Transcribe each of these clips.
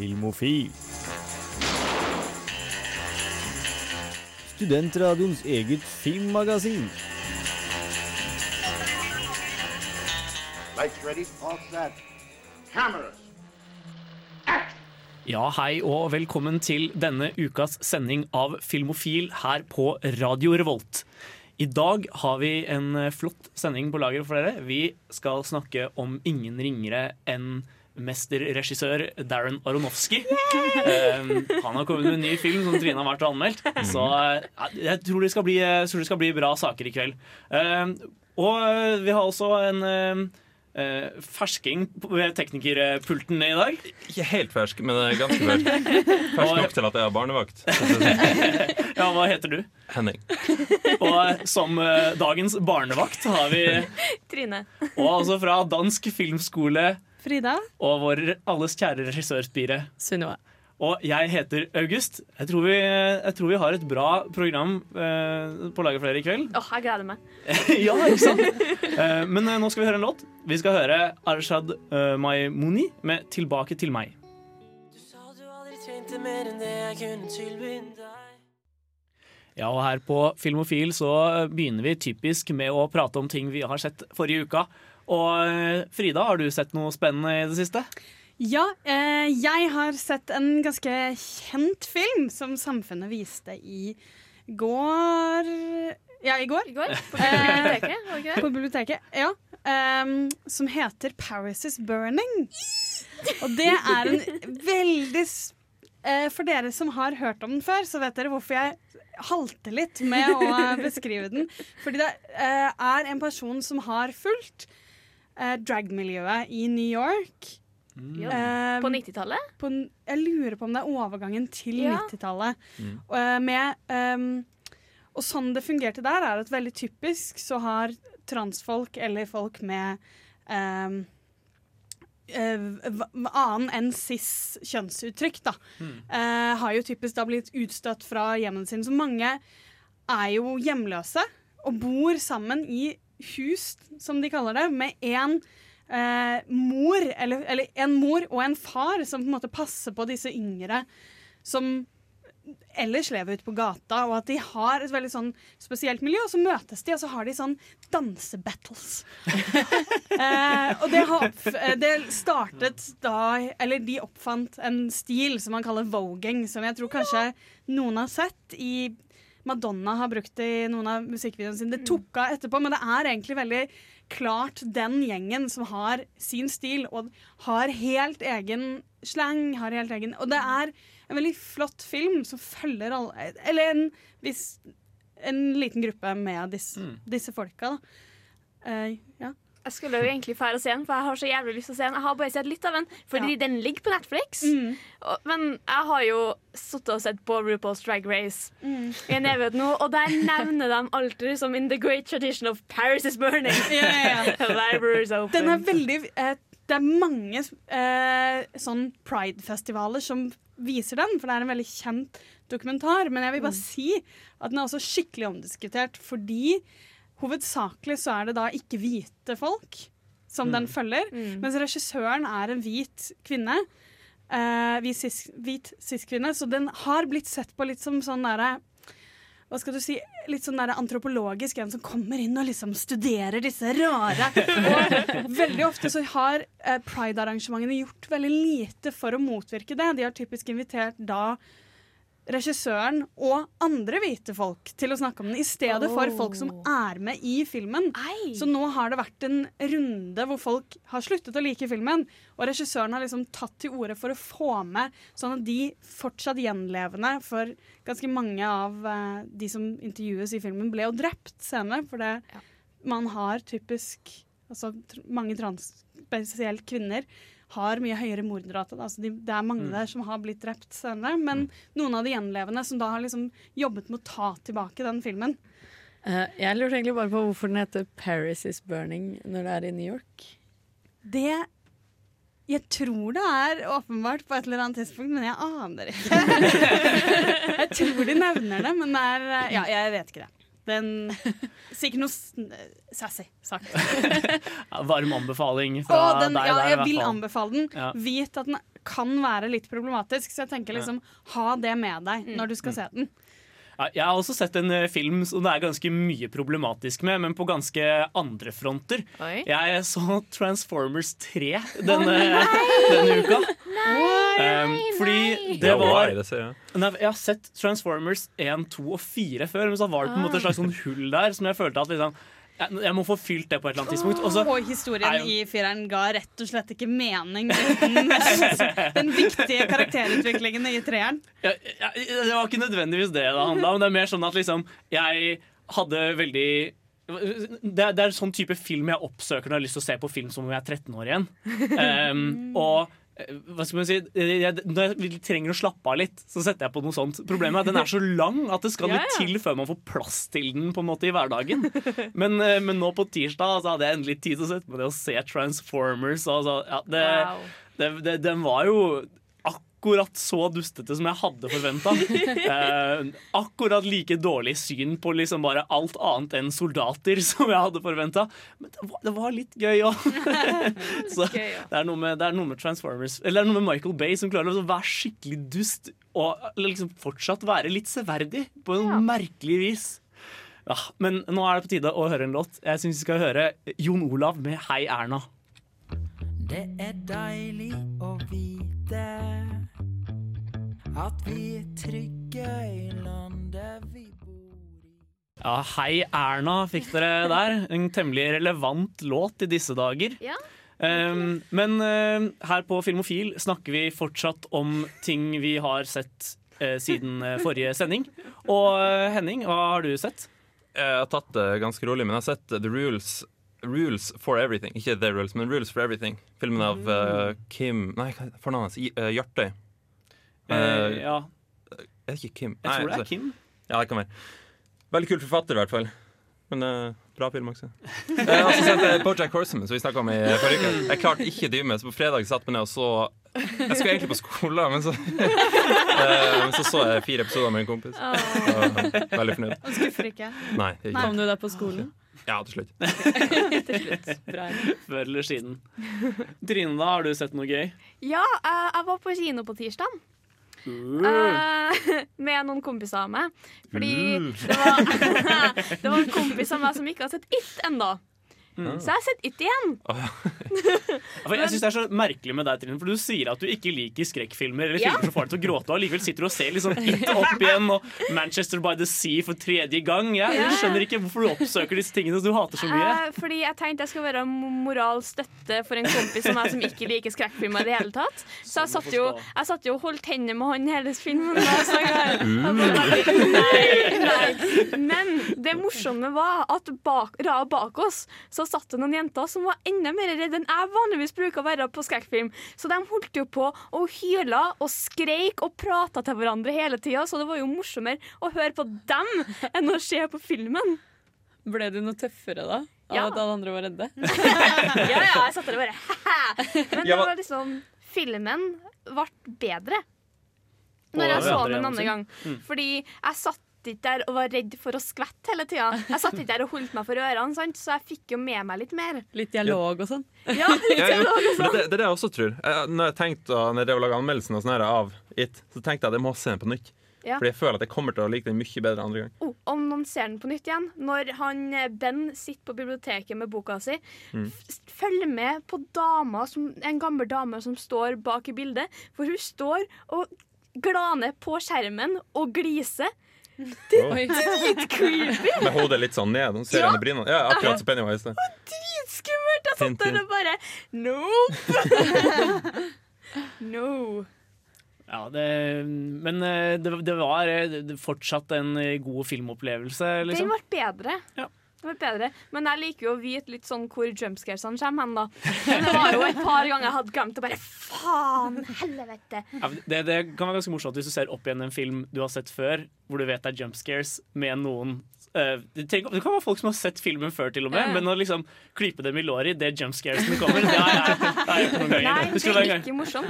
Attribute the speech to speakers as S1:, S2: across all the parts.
S1: Filmofil. Studentradioens eget filmmagasin.
S2: Lights ready, all set. Cameras.
S3: Ja, hei og velkommen til denne ukas sending av Filmofil her på Radio Revolt. I dag har vi en flott sending på lager for dere. Vi skal snakke om ingen ringere enn mesterregissør Darren Aronofsky. Um, han har kommet med en ny film som Trine har vært og anmeldt. Så jeg tror det, skal bli, jeg tror det skal bli bra saker i kveld. Um, og eh, vi har også en um, Uh, fersking på- ved teknikerpulten i dag.
S4: Ikke helt fersk, men ganske fersk. Fersk nok til at jeg har barnevakt.
S3: Ja, hva heter du?
S4: Henning.
S3: Og som uh, dagens barnevakt har vi
S5: Trine.
S3: Og altså fra dansk filmskole
S6: Frida?
S3: og vår alles kjære regissørspire.
S6: Sunniva.
S3: Og jeg heter August. Jeg tror vi, jeg tror vi har et bra program eh, på lager flere i kveld.
S5: Åh, jeg gleder meg.
S3: ja, ikke sant? Eh, men eh, nå skal vi høre en låt. Vi skal høre Arshad uh, Maimouni med 'Tilbake til meg'. Ja, og her på Filmofil så begynner vi typisk med å prate om ting vi har sett forrige uka. Og eh, Frida, har du sett noe spennende i det siste?
S6: Ja, eh, jeg har sett en ganske kjent film som Samfunnet viste i går Ja, i går.
S5: I går på biblioteket, det ikke det?
S6: På biblioteket, ja. Um, som heter 'Paris Is Burning'. Og det er en veldig eh, For dere som har hørt om den før, så vet dere hvorfor jeg halter litt med å beskrive den. Fordi det eh, er en person som har fulgt eh, dragmiljøet i New York.
S5: Ja.
S6: Um,
S5: På 90-tallet?
S6: jeg lurer på om det er overgangen til
S5: Ja.
S6: 90-tallet. Og, Uh, med, ehm, og sånn det fungerte der, er at veldig typisk så har transfolk eller folk med um, eh, annen enn cis kjønnsuttrykk, da, eh, har jo typisk da blitt utstøtt fra hjemmene sine. Så mange er jo hjemløse og bor sammen i hus, som de kaller det, med én eh, mor, eller, eller en mor og en far som på en måte passer på disse yngre som ellers lever ute på gata, og at de har et veldig sånn spesielt miljø, og så møtes de, og så har de sånn dansebattles. eh, og det, eh, det startet da Eller de oppfant en stil som man kaller voging, som jeg tror kanskje noen har sett i Madonna har brukt det i noen av musikkvideoene sine. Det tok av etterpå, men det er egentlig veldig klart den gjengen som har sin stil og har helt egen slang. Har helt egen, og det er en veldig flott film som følger alle Eller en, viss, en liten gruppe med disse, disse folka, da. Uh, ja.
S5: Jeg skulle jo egentlig fære og se den, for jeg har så jævlig lyst til å se den. Jeg har bare sett litt av den, fordi den ligger på Netflix.
S6: Mm.
S5: Og, men jeg har jo sittet og sett på RuPaul's Drag Race
S6: Mm.
S5: i en evighet nå, og der nevner de alltid som in the great tradition of Paris is burning.
S6: Yeah, yeah. ja.
S5: Open.
S6: Den er veldig eh, Det er mange eh, sånn Pride-festivaler som viser den, for det er en veldig kjent dokumentar. Men jeg vil bare si at den er også skikkelig omdiskutert, fordi hovedsakelig så er det da ikke hvite folk som den følger, mens regissøren er en hvit kvinne. Uh, cis- hvit cis-kvinne, så den har blitt sett på litt som sånn derre hva skal du si, litt sånn der antropologisk, en som kommer inn og liksom studerer disse rare. Og veldig ofte så har eh, pride-arrangementene gjort veldig lite for å motvirke det. De har typisk invitert da regissøren og andre hvite folk til å snakke om den, i stedet for folk som er med i filmen.
S5: Ei.
S6: Så nå har det vært en runde hvor folk har sluttet å like filmen, og regissøren har liksom tatt til orde for å få med sånn at de fortsatt gjenlevende for ganske mange av eh, de som intervjues i filmen, ble jo drept senere, for det
S5: Ja.
S6: man har typisk altså, tr mange trans, spesielt kvinner, har mye høyere mordrate. Altså de, det er mange der som har blitt drept senere, men noen av de gjenlevende som da har liksom jobbet med å ta tilbake den filmen.
S7: Uh, jeg lurte egentlig bare på hvorfor den heter 'Paris Is Burning' når det er i New York.
S6: Det Jeg tror det er åpenbart på et eller annet tidspunkt, men jeg aner ikke. jeg tror de nevner det, men det er Ja, jeg vet ikke det. Den Sikkert noe sassy sagt.
S3: Varm anbefaling fra
S6: Åh, den,
S3: deg
S6: ja,
S3: der,
S6: jeg vil anbefale den.
S3: Ja.
S6: Vit at den kan være litt problematisk. Så jeg tenker liksom ha det med deg når du skal se den.
S3: Jeg har også sett en eh, film som det er ganske mye problematisk med, men på ganske andre fronter.
S5: Oi.
S3: Jeg så Transformers 3 denne, denne uka. Um, fordi det var
S4: why, det.
S3: Nei, Jeg har sett Transformers 1, 2 og 4 før, men så var det på en måte et slags sånn hull der som jeg følte at liksom jeg, må få fylt det på et eller annet tidspunkt. Også,
S6: Og historien i fireren ga rett og slett ikke mening uten den viktige karakterutviklingen i treeren.
S3: ja, ja, Det var ikke nødvendigvis det det handla om. Det er mer sånn at liksom jeg hadde veldig det det er sånn type film jeg oppsøker når jeg har lyst til å se på film som om jeg er 13 år igjen. Um, og hva skal man si jeg, Når jeg trenger å slappe av litt, så setter jeg på noe sånt. Problemet er at den er så lang at det skal
S5: Ja,
S3: litt
S5: ja.
S3: til før man får plass til den på en måte i hverdagen. Men, eh, men nå på tirsdag så hadde jeg endelig tid til å sette meg ned og se Transformers. Og så, ja, det,
S5: Wow.
S3: det, det, den var jo akkurat så dustete som jeg hadde forventa. Eh, akkurat like dårlig syn på liksom bare alt annet enn soldater som jeg hadde forventa. Men det var, det var litt gøy òg. så det er, noe med, det er noe med Transformers Eller det er noe med Michael Bay som klarer å være skikkelig dust og liksom fortsatt være litt severdig på en
S5: Ja.
S3: merkelig vis. Ja, men nå er det på tide å høre en låt. Jeg syns vi skal høre Jon Olav med Hei Erna.
S8: Det er deilig å vite at vi er trygge i landet vi bor i.
S3: Ja, Hei Erna fikk dere der. En temmelig relevant låt i disse dager.
S5: Ja.
S3: Um, men uh, her på Filmofil snakker vi fortsatt om ting vi har sett uh, siden uh, forrige sending. Og uh, Henning, hva har du sett?
S4: Jeg har tatt det ganske rolig, men jeg har sett The Rules Rules for Everything. Ikke The Rules, men Rules for Everything. Filmen av eh, Kim Nei, fornavnet hans? Hjartøy.
S3: Uh,
S4: Eh,
S3: ja,
S4: Er det ikke Kim?
S3: jeg tror
S4: Nei,
S3: det er Kim.
S4: Ja, det kan være. Veldig kul forfatter, i hvert fall. Men uh, bra film også. Jeg har også sett Bojack Horseman, som vi snakka om i forrige uke. Jeg klarte ikke å dy meg, så på fredag satte jeg meg ned og så Jeg skulle egentlig på skolen, men så uh, Men så så jeg fire episoder med en kompis. Og veldig fornøyd.
S6: Og skuffer ikke.
S4: Nei. Ikke.
S7: Kom du deg på skolen?
S4: Ja, til slutt.
S7: Til slutt. Bra.
S3: Før eller siden. Trine, da, har du sett noe gøy?
S5: Ja, jeg var på kino på tirsdag. Eh, med noen kompiser av meg. Fordi det var, det var en kompis av meg som ikke har sett It ennå. Så jeg har sett It igjen.
S3: Ja, jeg synes Det er så merkelig med deg, Trine, for du sier at du ikke liker skrekkfilmer eller
S5: Ja.
S3: filmer som får deg til å gråte, og allikevel sitter du og ser liksom It opp igjen og Manchester by the Sea for tredje gang. Jeg
S5: Ja.
S3: skjønner ikke hvorfor du oppsøker disse tingene du hater så mye.
S5: Uh, fordi jeg tenkte jeg skulle være moralsk støtte for en kompis som meg som ikke liker skrekkfilmer i det hele tatt. Så jeg satt jo, jeg satt jo og holdt hendene med han hele filmen. Jeg bare veldig- nei, nei. Men det morsomme var at bak, bak oss så satt det noen jenter som var enda mer redde enn jeg vanligvis bruker å være på skrekkfilm. Så de holdt jo på og hyla og skreik og prata til hverandre hele tida, så det var jo morsommere å høre på dem enn å se på filmen.
S7: Ble du noe tøffere da? Av
S5: Ja.
S7: at alle andre var redde?
S5: Ja, ja, jeg satt der og bare Men det var liksom Filmen ble bedre når jeg så den
S3: en
S5: andre gang. Fordi jeg satt ikke der og var redd for å skvette hele tida. Jeg satt ikke der og holdt meg for ørene, sant? så jeg fikk jo med meg litt mer.
S7: Litt dialog og sånn?
S5: Ja, litt dialog og
S4: sånn. det, det er det jeg også tror. Jeg, når jeg tenkte Når jeg drev og laga anmeldelsen og sånn her av It, så tenkte jeg at jeg må se den på nytt.
S5: Ja.
S4: Fordi jeg føler at jeg kommer til å like den mye bedre andre gang.
S5: Oh, om noen ser den på nytt igjen Når han eh, Ben sitter på biblioteket med boka si, mm. følg med på dama som, en gammel dame som står bak i bildet. For hun står og glaner på skjermen og gliser.
S7: Oi.
S5: Creepy!
S4: Med hodet litt sånn ned. Hun ser
S5: Ja.
S4: under brynene. Ja, akkurat som Pennywise. det.
S5: Dritskummelt! Jeg satt der og bare Nope! no.
S3: Ja, det, men eh, det, det var eh, det- fortsatt en eh, god filmopplevelse,
S5: Den
S3: liksom.
S5: ble bedre.
S3: Ja.
S5: Det var bedre. Men jeg liker jo å vite litt sånn hvor jumpscaresene kommer hen, da. Det var jo et par ganger jeg hadde glemt å bare Faen, helvete!
S3: Ja, det, det kan være ganske morsomt hvis du ser opp igjen en film du har sett før, hvor du vet det er jumpscares med noen eh, det, trenger- det kan være folk som har sett filmen før, til og med, men å liksom klype dem i låret idet jumpscaresene kommer, det har jeg, gjort noen ganger. Nei,
S5: det er ikke morsomt.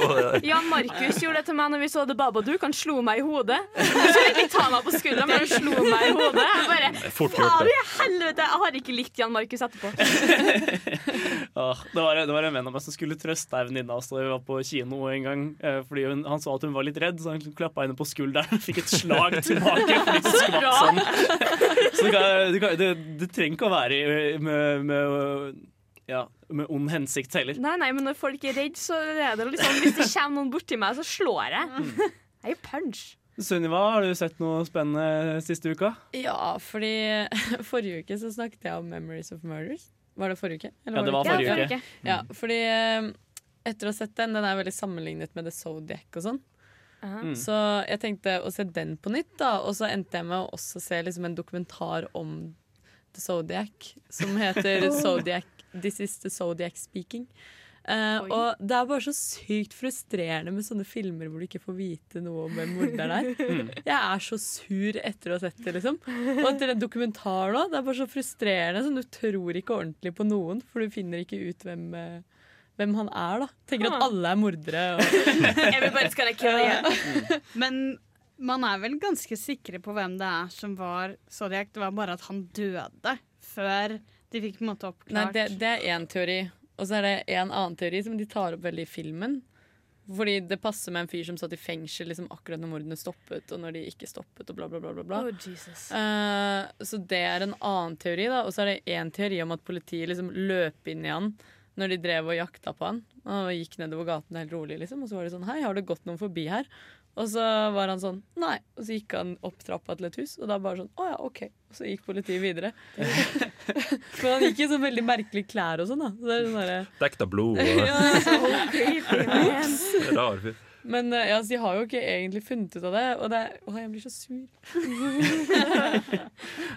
S5: Jan Markus gjorde det til meg når vi så The Babadook. Han slo meg i hodet. Han skulle ikke ta meg på skuldra, men han slo meg i hodet. Jeg bare Faen i helvete! Jeg har ikke likt Jan Markus etterpå.
S3: Det, var, det var en venn av meg som skulle trøste ei venninne av oss da vi var på kino en gang. eh, Fordi hun, Han så at hun var litt redd, så han klappa henne på skulderen og fikk et slag tilbake. Fordi så skvatt sånn. Så du, kan, du, kan, du, du, trenger ikke å være med, med, ja, med ond hensikt heller.
S5: Nei, nei, men når folk er redde, så er det liksom Hvis det kommer noen borti meg, så slår jeg. Jeg gir punch.
S3: Sunniva, har du sett noe spennende siste uka?
S7: Ja, fordi forrige uke så snakket jeg om 'Memories of Murders'. Var det forrige uke? Eller
S3: Ja, det var
S5: Ja,
S3: forrige uke.
S7: Ja, fordi eh, etter å ha sett den, den er veldig sammenlignet med The Zodiac og sånn.
S3: Mm.
S7: Så jeg tenkte å se den på nytt, da. Og så endte jeg med å også se liksom en dokumentar om The Zodiac, som heter Zodiac This is the Zodiac Speaking.
S5: Uh,
S7: og det er bare så sykt frustrerende med sånne filmer hvor du ikke får vite noe om hvem morderen er.
S3: Mm.
S7: Jeg er så sur etter å ha sett det, liksom. Og etter en dokumentar òg. det er bare så frustrerende. Sånn, du tror ikke ordentlig på noen, for du finner ikke ut hvem, eh, hvem han er, da. Tenker at
S5: Ah.
S7: alle er mordere.
S5: Bare skal kill you.
S6: Men man er vel ganske sikre på hvem det er som var Zodiac. Det var bare at han døde før de fikk på en måte oppklart
S7: Nei, det, det er én teori. Og så er det en annen teori som de tar opp veldig i filmen. Fordi det passer med en fyr som satt i fengsel liksom akkurat når mordene stoppet, og når de ikke stoppet, og bla, bla, bla. bla, bla.
S5: Oh, Jesus.
S7: Eh, så det er en annen teori, da. Og så er det én teori om at politiet liksom løp inn i han når de drev og jakta på han. Og gikk nedover gaten helt rolig, liksom. Og så var de sånn Hei, har det gått noen forbi her? Og så var han sånn Nei. Og så gikk han opp trappa til et hus, og da bare sånn Å ja, OK. Og så gikk politiet videre. Men han gikk i så veldig merkelige klær og sånn, da. Så det er sånn
S4: Dekt av blod og
S7: ja,
S4: rar fyr.
S7: Men eh, ja, de har jo ikke egentlig funnet ut av det, og det er, Å, jeg blir så sur.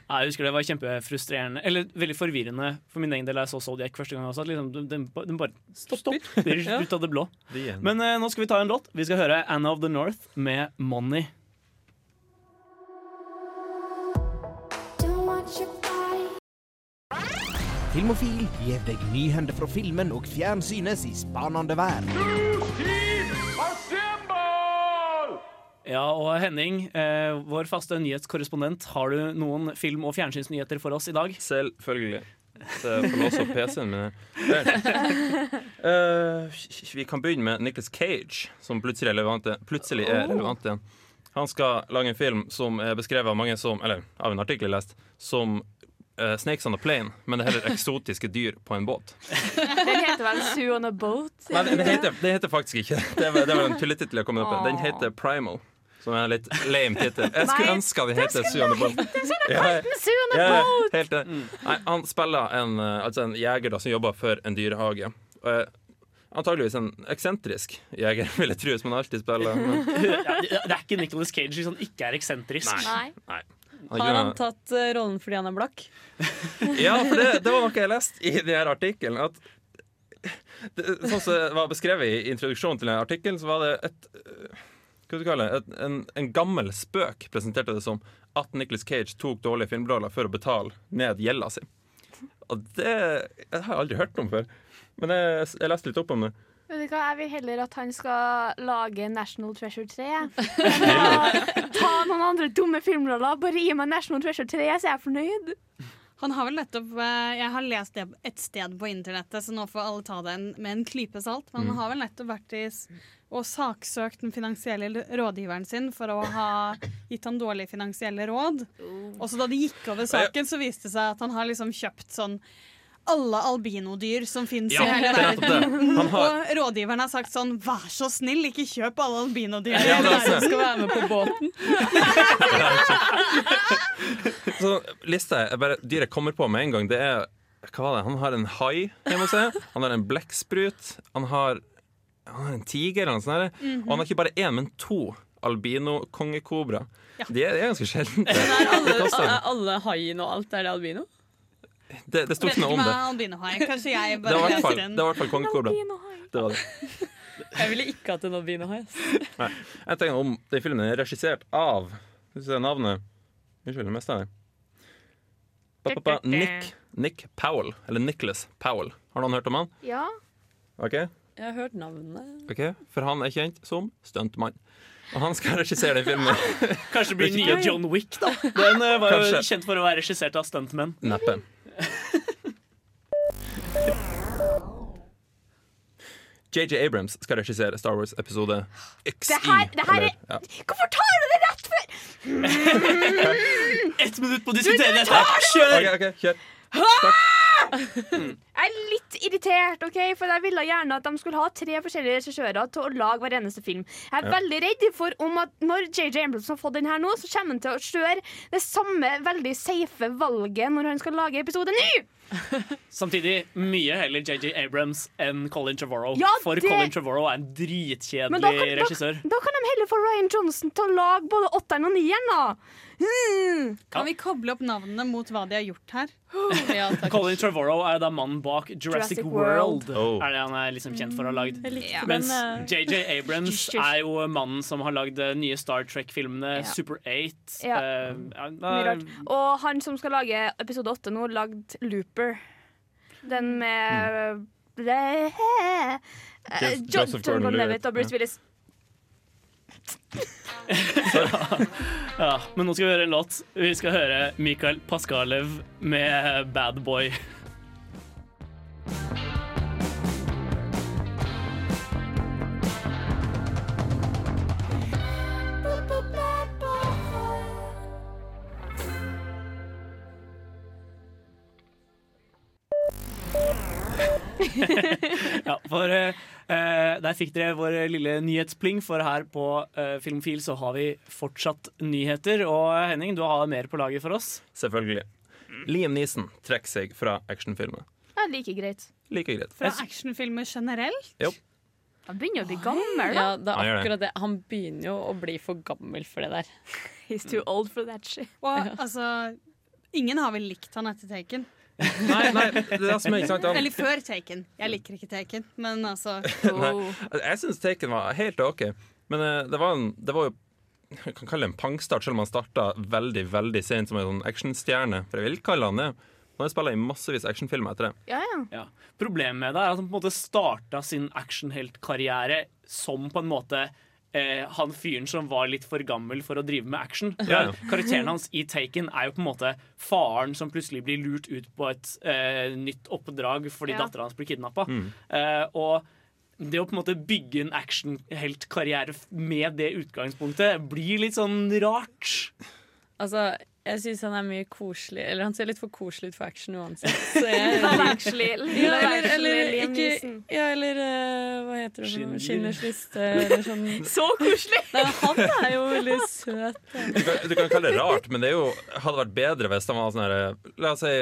S3: Ja, Jeg husker det var kjempefrustrerende, eller veldig forvirrende for min egen del. Jeg så Zodiac første gang også. At liksom, den, den, bare stopper
S7: Ja.
S3: ut av det blå. Men eh, nå skal vi ta en låt. Vi skal høre Anna of the North med 'Money'.
S9: Filmofil gir deg nyhender fra filmen og fjernsynets i spanende verden.
S3: Ja, og Henning, eh, vår faste nyhetskorrespondent, har du noen film- og fjernsynsnyheter for oss i dag?
S4: Selvfølgelig. Jeg får låse opp PC-en min. Eh, vi kan begynne med Nicholas Cage, som plutselig er relevant, plutselig er relevant igjen. Han skal lage en film som er beskrevet av mange som Eller av en artikkel jeg lest, som uh, 'Snakes on a Plane', men det er heller eksotiske dyr på en båt.
S5: Den heter vel Sue on a Boat?
S4: Nei, det, heter, det heter faktisk ikke det. Det var, det var en tulletittel jeg kom opp med. Den heter 'Primal'. Som er en litt lame tittel. Jeg skulle
S5: Nei,
S4: ønske vi heter Sue
S5: Bolt.
S4: helt det. Nei, han spiller en, eh, altså en jeger da, som jobber for en dyrehage. Og, eh, antageligvis en eksentrisk jeger, vil jeg tro, som han alltid spiller. Men,
S3: Ja, det er ikke Nicholas Cage hvis han ikke er eksentrisk.
S5: Nei.
S4: nei.
S7: Har han tatt eh, rollen fordi han er blakk?
S4: Ja, for det, det var noe jeg leste i denne artikkelen. At det, sånn som det var beskrevet i introduksjonen til denne artikkelen, så var det et Hva du kaller det? En, en gammel spøk, presenterte det som, at Nicholas Cage tok dårlige filmroller for å betale ned gjelda si. Og det jeg har jeg aldri hørt om før. Men jeg, jeg leste litt opp om det.
S5: Vet du hva, Jeg vil heller at han skal lage National Treasure 3 enn å ta noen andre dumme filmroller. Bare gi meg National Treasure 3, så er jeg fornøyd.
S6: Han har vel nettopp eh, Jeg har lest det et sted på internettet, så nå får alle ta det med en klype salt. Men han har vel nettopp vært i og saksøkt den finansielle rådgiveren sin for å ha gitt han dårlige finansielle råd. Og så da det gikk over saken, så viste det seg at han har liksom kjøpt sånn alle albinodyr som fins
S4: Ja,
S6: i hele
S4: er
S6: verden.
S4: har
S6: Og rådgiveren har sagt sånn Vær så snill, ikke kjøp alle albinodyr.
S4: Ja, det er
S7: som skal være med på båten?
S4: Så lista jeg bare Dyret kommer på med en gang, det er Hva var det? Han har en hai hjemme hos seg. Han har en blekksprut. Han har, han har en tiger eller noe sånt. der.
S6: -hmm.
S4: Og han har ikke bare én, men to albino-kongekobra. De, er- de er ganske sjeldne.
S7: Er alle, er alle haiene og alt, er det albino?
S4: Det, det sto ikke noe om det.
S6: albinohai er. Kanskje jeg
S4: Det var i
S6: bare
S4: hvert fall,
S6: leser
S4: det var i hvert fall kongekobra. Det var det.
S7: Jeg ville ikke hatt en albinohai. ass.
S4: Jeg tenker om den filmen er regissert av Hvis du ser navnet Unnskyld, jeg mista det. Nick, Nick Powell. Eller Nicholas Powell. Har noen hørt om han?
S5: Ja.
S4: Ok?
S7: Jeg har hørt navnet.
S4: Ok, For han er kjent som stuntmann. Og han skal regissere den filmen.
S3: Kanskje det blir nye John Wick, da. Den eh, var jo
S4: Kanskje.
S3: kjent for å være regissert av stuntmenn.
S4: Neppe. JJ Abrams skal regissere Star Wars episode XI.
S5: Det her- det her er-
S4: eller- ja.
S5: Hvorfor tar du det rett før?
S3: Ett minutt på å diskutere dette! Kjør!
S4: Ok, ok, kjør.
S5: Jeg er litt irritert, ok? for jeg ville gjerne at de skulle ha tre forskjellige regissører til å lage hver eneste film. Jeg er
S4: Ja.
S5: veldig redd for om at når JJ Ambrose har fått den her nå, så kommer han til å kjøre det samme veldig safe valget når han skal lage episode ny.
S3: Samtidig mye heller JJ Abrams enn Colin Trevorrow.
S5: Ja,
S3: For
S5: det-
S3: Colin Trevorrow er en dritkjedelig
S5: da kan,
S3: regissør.
S5: da kan de heller få Ryan Johnson til å lage både åtteren og nieren, da. Hmm.
S6: Kan vi koble opp navnene mot hva de har gjort her?
S7: Ja.
S3: Colin Trevorrow er da mannen bak Jurassic,
S5: Jurassic
S3: World.
S5: World.
S4: Oh.
S3: Er det han er liksom kjent for å ha lagd.
S5: Ja.
S3: Mens
S7: eh,
S3: JJ Abrams
S5: Hysj, hysj.
S3: er jo mannen som har lagd de nye Star Trek-filmene,
S5: Ja.
S3: Super 8.
S5: Ja.
S3: uh, ja,
S5: Mye rart. Og han som skal lage episode åtte nå, lagd Looper. Den med eh,
S4: Jeff-
S5: John,
S4: Joseph
S5: John
S4: Gordon-Levitt
S5: og Bruce
S4: ja.
S5: Willis.
S3: ja, men nå skal vi høre en låt. Vi skal høre Mikael Paskalev med Bad Boy. For eh, eh, der fikk dere vår lille nyhetspling, for her på uh, Filmfil så har vi fortsatt nyheter. Og Henning, du har mer på laget for oss.
S4: Selvfølgelig. Liam Neeson trekker seg fra actionfilmer.
S5: Ja, like greit.
S4: Like greit.
S6: Fra actionfilmer generelt?
S5: Han begynner å bli gammel, da.
S7: ja, det er akkurat det. Han begynner jo å bli for gammel for det der.
S5: He's too old for that shit.
S6: Og altså Ingen har vel likt han etter Taken.
S4: Nei, nei, det er som er ikke sant.
S6: Eller før Taken. Jeg liker ikke Taken, men altså
S5: Oh.
S4: jeg syns Taken var helt OK. Men eh, det var, en, det var jo jeg kan kalle det en pangstart, selv om han starta veldig veldig sent som en sånn actionstjerne. For jeg vil kalle han det. Han har spilla i massevis actionfilmer etter det.
S5: Ja, ja.
S3: Ja. Problemet med det er at han på en måte starta sin actionheltkarriere som på en måte eh, han fyren som var litt for gammel for å drive med action.
S4: Ja, ja.
S3: Karakteren hans i Taken er jo på en måte faren som plutselig blir lurt ut på et eh, nytt oppdrag fordi
S5: Ja.
S3: dattera hans blir kidnappa.
S4: Mm.
S3: Eh, og det å på en måte bygge en actionheltkarriere med det utgangspunktet blir litt sånn rart.
S7: Altså, jeg syns han er mye koselig Eller han ser litt for koselig ut for action uansett. Så jeg, ja, eller, eller, ikke, ja, eller eh, hva heter det? for noe? Liste. Eller sånn.
S5: Så koselig!
S7: Nei, han er jo veldig søt.
S4: Du kan, du kan kalle det rart, men det er jo, hadde vært bedre hvis han var sånn her La oss si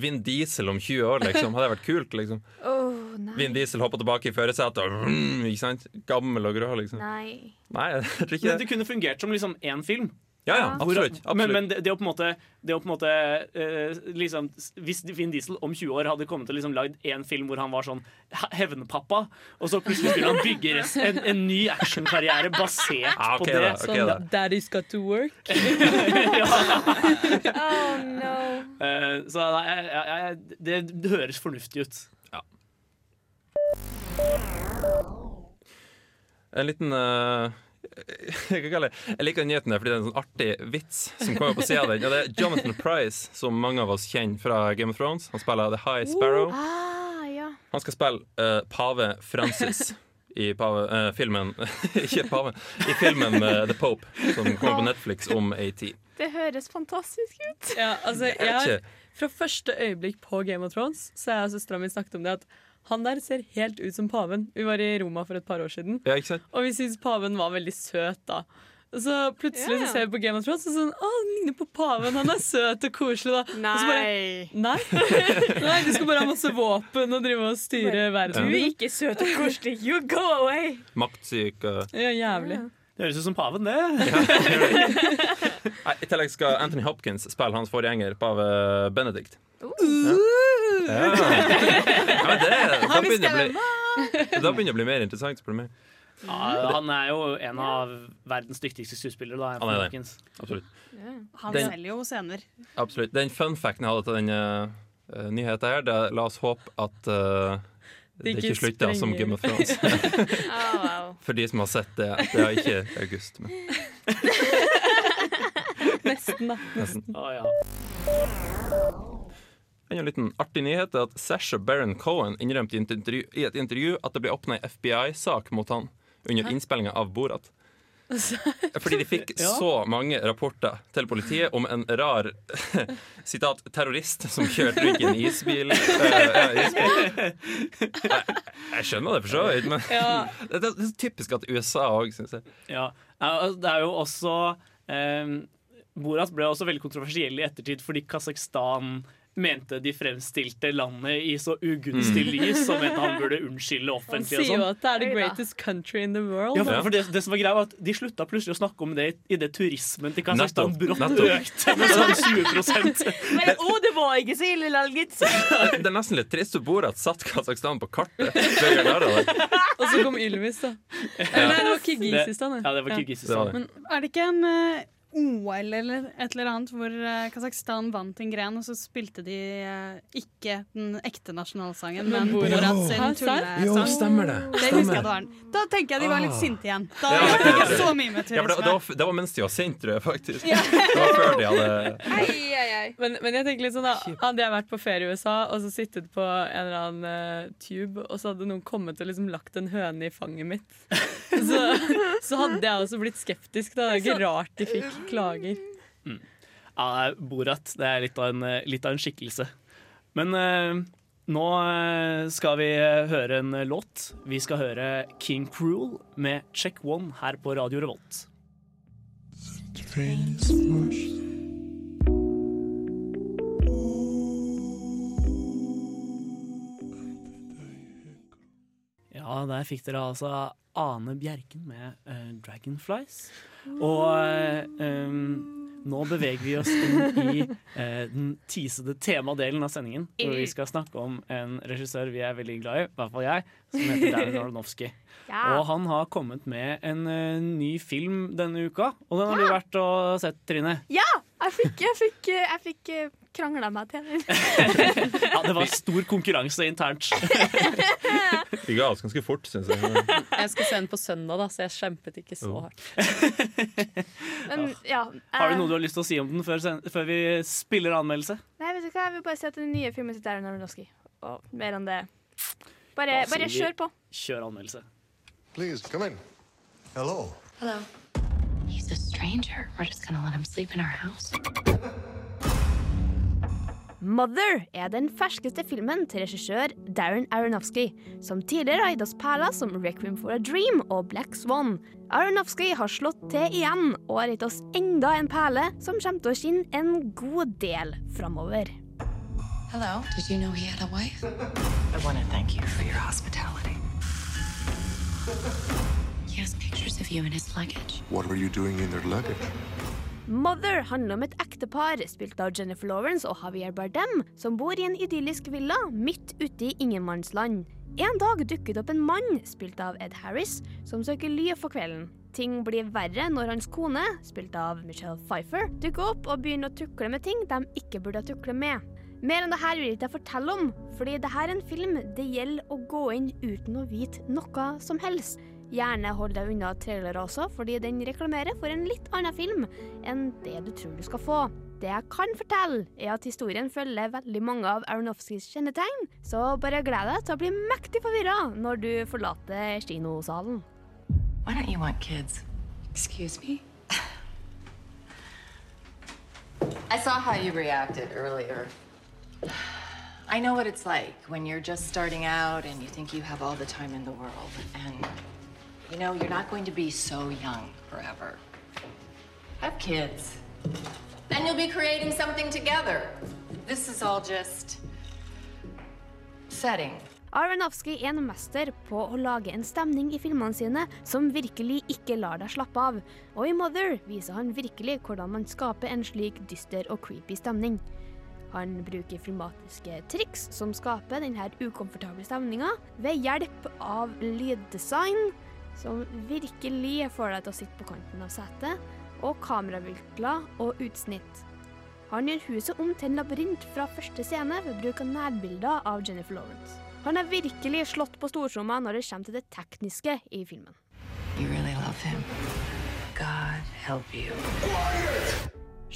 S4: Vin Diesel om 20 år, liksom. Hadde det vært kult, liksom.
S5: Oh.
S4: Vin Diesel hoppa tilbake i førersetet og sant? Gammel og grå, liksom.
S5: nei.
S4: Nei, jeg tror
S3: Men det
S4: det.
S3: kunne fungert som liksom én film.
S4: Ja, ja,
S3: absolutt.
S4: absolutt.
S3: Men, men det, det å på en måte, det å på en måte eh, liksom, Hvis Vin Diesel om 20 år hadde kommet til liksom lagd en film hvor han var sånn he- hevnpappa, og så plutselig skulle han bygge en, en ny actionkarriere basert
S4: Ah, okay,
S3: på det
S4: da, okay,
S7: Sånn
S4: da.
S7: Daddy's got to work.
S5: Oh no.
S3: Eh, Så nei, jeg, jeg, det, det høres fornuftig ut.
S4: En liten eh, jeg, jeg liker den nyheten der fordi det er en sånn artig vits som kommer på sida av den. Og det er Jonathan Price, som mange av oss kjenner fra Game of Thrones. Han spiller The High Sparrow.
S5: Ah, ja.
S4: Han skal spille uh, pave Francis i pave, uh, filmen Ikke pave, i filmen uh, The Pope, som kommer på Netflix om tid.
S5: Det høres fantastisk ut.
S7: Ja, altså,
S4: Jeg
S7: fra første øyeblikk på Game of Thrones Så har søstera mi snakket om det at han der ser helt ut som paven. Vi var i Roma for et par år siden,
S4: Ja, ikke sant?
S7: og vi syntes paven var veldig søt da. Og så plutselig
S5: yeah.
S7: så ser vi på Game of Thrones og sånn Å, han ligner på paven. Han er søt og koselig, da. Og så bare, Nei. Nei, du skal bare ha masse våpen og drive og styre verden.
S5: Du er ikke søt og koselig. You go away!
S4: Maktsyk og
S7: Ja, jævlig.
S3: Det høres ut som paven, det.
S4: I tillegg skal Anthony Hopkins spille hans forgjenger, pave Benedict. Ja. Ja. Ja, det, da, begynner bli, da begynner det å bli mer interessant, spør du meg.
S3: Ja, han er jo en av verdens dyktigste skuespillere. Da,
S4: Han er det. Absolutt.
S6: Han
S4: Den-
S6: selger jo scener.
S4: Absolutt. Den fun facten jeg hadde til den uh, nyheten her, det er la oss håpe at uh, det
S7: ikke
S4: slutt, slutter som. Game of Thrones.
S5: Oh, wow.
S4: For de som har sett det. Det er ikke august. Men
S7: Nesten, da.
S4: nesten.
S3: Oh, ja.
S4: En liten artig nyhet er at Sasha Baron Cohen innrømte i et intervju, i et intervju at det ble åpna ei FBI-sak mot han under innspillinga av Borat. Fordi de fikk
S3: Ja.
S4: så mange rapporter til politiet om en rar sitat, terrorist som kjørte rundt i en isbil. Uh, ja, isbil. Jeg, jeg skjønner det for så vidt, men
S7: Ja.
S4: det, det er typisk at USA òg, syns jeg.
S3: Ja, det er jo også um, Borat ble også veldig kontroversiell i ettertid fordi Kasakhstan mente de fremstilte landet i så ugunstig
S4: Mm.
S3: lys, som mente han burde unnskylde offentlig.
S7: Han sier jo
S3: sånn.
S7: at det er the greatest country in the world.
S3: Ja, for, for det, det som var greia var at De slutta plutselig å snakke om det idet turismen til Kasakhstan brått økte med sånn 20
S5: Men å, det var ikke så ille, lall.
S4: Det er nesten litt trist å bo at satt Kasakhstan på kartet. det.
S7: Og så kom Ylvis, da. Eller nei, det var Kirgisistan.
S3: Ja, det var
S4: Det var
S3: Kirgisistan.
S4: Men
S6: Er det ikke en eh, OL eller et eller annet hvor uh, Kasakhstan vant en gren, og så spilte de eh, ikke den ekte nasjonalsangen, men
S7: Borat-
S6: sin tullesang.
S4: Jo, stemmer det.
S6: Det husker jeg det var. Da tenker jeg de var litt
S4: Ah.
S6: sinte igjen. Da
S4: Ja, jeg
S6: ikke så mye med
S4: Ja, det, det,
S6: turisme.
S4: var, det var mens de var sinte, tror jeg, faktisk. Det var før de hadde
S5: Ai, ai, ai.
S7: Men, men jeg tenker litt sånn da Hadde jeg vært på ferie i USA og så sittet på en eller annen uh, tube, og så hadde noen kommet og liksom lagt en høne i fanget mitt, så, så hadde jeg også blitt skeptisk. Da. Det er ikke rart de fikk klager.
S3: Ja, Borat det er litt av en, eh, litt av en skikkelse. Men uh, nå skal vi høre en låt. Vi skal høre King Cruel med Check One her på Radio Revolt. Ja, der fikk dere altså Ane Bjerken med uh, Dragonflies. Og uh, um, nå beveger vi oss inn i uh, den tisede temadelen av sendingen. Hvor vi skal snakke om en regissør vi er veldig glad i, i hvert fall jeg, som heter Darren Aronofsky.
S5: Ja.
S3: Og han har kommet med en ny film denne uka, og den har du vært og sett, Trine.
S5: ja, jeg fikk, jeg fikk, jeg fikk krangla meg til den.
S3: Ja, det var stor konkurranse internt.
S4: De ga oss ganske fort, syns jeg.
S7: Jeg skal se den på søndag, da, så jeg kjempet ikke så hardt.
S5: Men ja.
S3: Har du
S5: eh,
S3: noe du har lyst til å si om den før, før vi spiller anmeldelse?
S5: Nei, vet du hva, jeg vil bare si at den nye filmen sitt er Aronofsky. Og mer enn det Bare, bare
S3: vi-
S5: kjør på.
S3: Kjør anmeldelse.
S10: Please, come in. Hello.
S11: Hello. He's a stranger. We're just gonna let him sleep in our house.
S5: Mother er den ferskeste filmen til regissør Darren Aronofsky, som tidligere har gitt oss perler som Requiem for a Dream og Black Swan. Aronofsky har slått til igjen og har gitt oss enda en perle som kommer til å skinne en god del framover.
S11: Hello. Did you know he had a wife? I want to thank you for your hospitality. He has pictures of you in his luggage.
S10: What were you doing in their luggage?
S5: Mother handler om et ektepar spilt av Jennifer Lawrence og Javier Bardem, som bor i en idyllisk villa midt ute i ingenmannsland. En dag dukker det opp en mann, spilt av Ed Harris, som søker ly for kvelden. Ting blir verre når hans kone, spilt av Michelle Pfeiffer, dukker opp og begynner å tukle med ting de ikke burde tukle med. Mer enn det her vil jeg ikke fortelle om, fordi det her er en film det gjelder å gå inn uten å vite noe som helst. Gjerne hold deg unna trailere også, fordi den reklamerer for en litt annen film enn det du tror du skal få. Det jeg kan fortelle, er at historien følger veldig mange av Aronofskys kjennetegn, så bare gled deg til å bli mektig forvirra når du forlater kinosalen.
S11: Why don't you want kids? Excuse me? I saw how you reacted earlier. I know what it's like when you're just starting out and you think you have all the time in the world. And, you know, you're not going to be so young forever. Have kids. Then you'll be creating something together. This is all just setting.
S5: Aronofsky er en mester på å lage en stemning i filmene sine som virkelig ikke lar deg slappe av, og i Mother viser han virkelig hvordan man skaper en slik dyster og creepy stemning. Han bruker filmatiske triks som skaper denne ukomfortable stemninga, ved hjelp av lyddesign, som virkelig får deg til å sitte på kanten av setet, og kameravinkler og utsnitt. Han gjør huset om til en labyrint fra første scene ved bruk av nærbilder av Jennifer Lawrence. Han har virkelig slått på stortromma når det kommer til det tekniske i filmen.
S11: Really.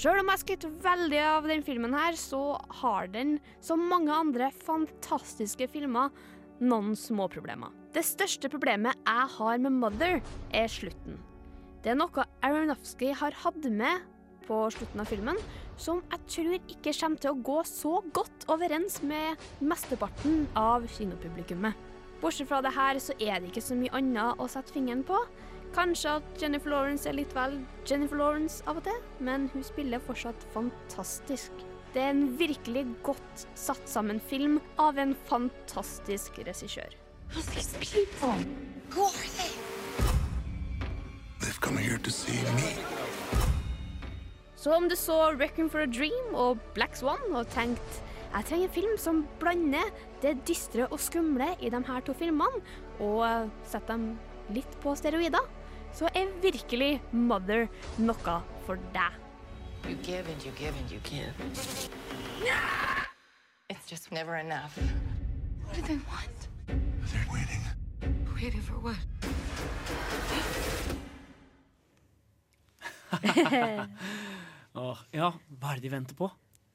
S5: Sjøl om jeg skryter veldig av den filmen her, så har den, som mange andre fantastiske filmer, noen små problemer. Det største problemet jeg har med Mother, er slutten. Det er noe Aronofsky har hatt med på slutten av filmen, som jeg tror ikke kommer til å gå så godt overens med mesteparten av kinopublikummet. Bortsett fra det her, så er det ikke så mye annet å sette fingeren på. Kanskje at Jennifer Lawrence er litt vel Jennifer Lawrence av og til, men hun spiller fortsatt fantastisk. Det er en virkelig godt satt sammen film av en fantastisk regissør.
S10: They've come here to see me.
S5: Så om du så 'Reckon for a Dream og Black Swan og tenkt jeg trenger en film som blander det dystre og skumle i de her to filmene, og setter dem litt på steroider, så er virkelig Mother noe for deg.
S11: You give and you give and you give. It's just never enough.
S8: What do they want?
S10: They're waiting.
S8: Waiting for what?
S3: Åh, ja, hva er det de venter på?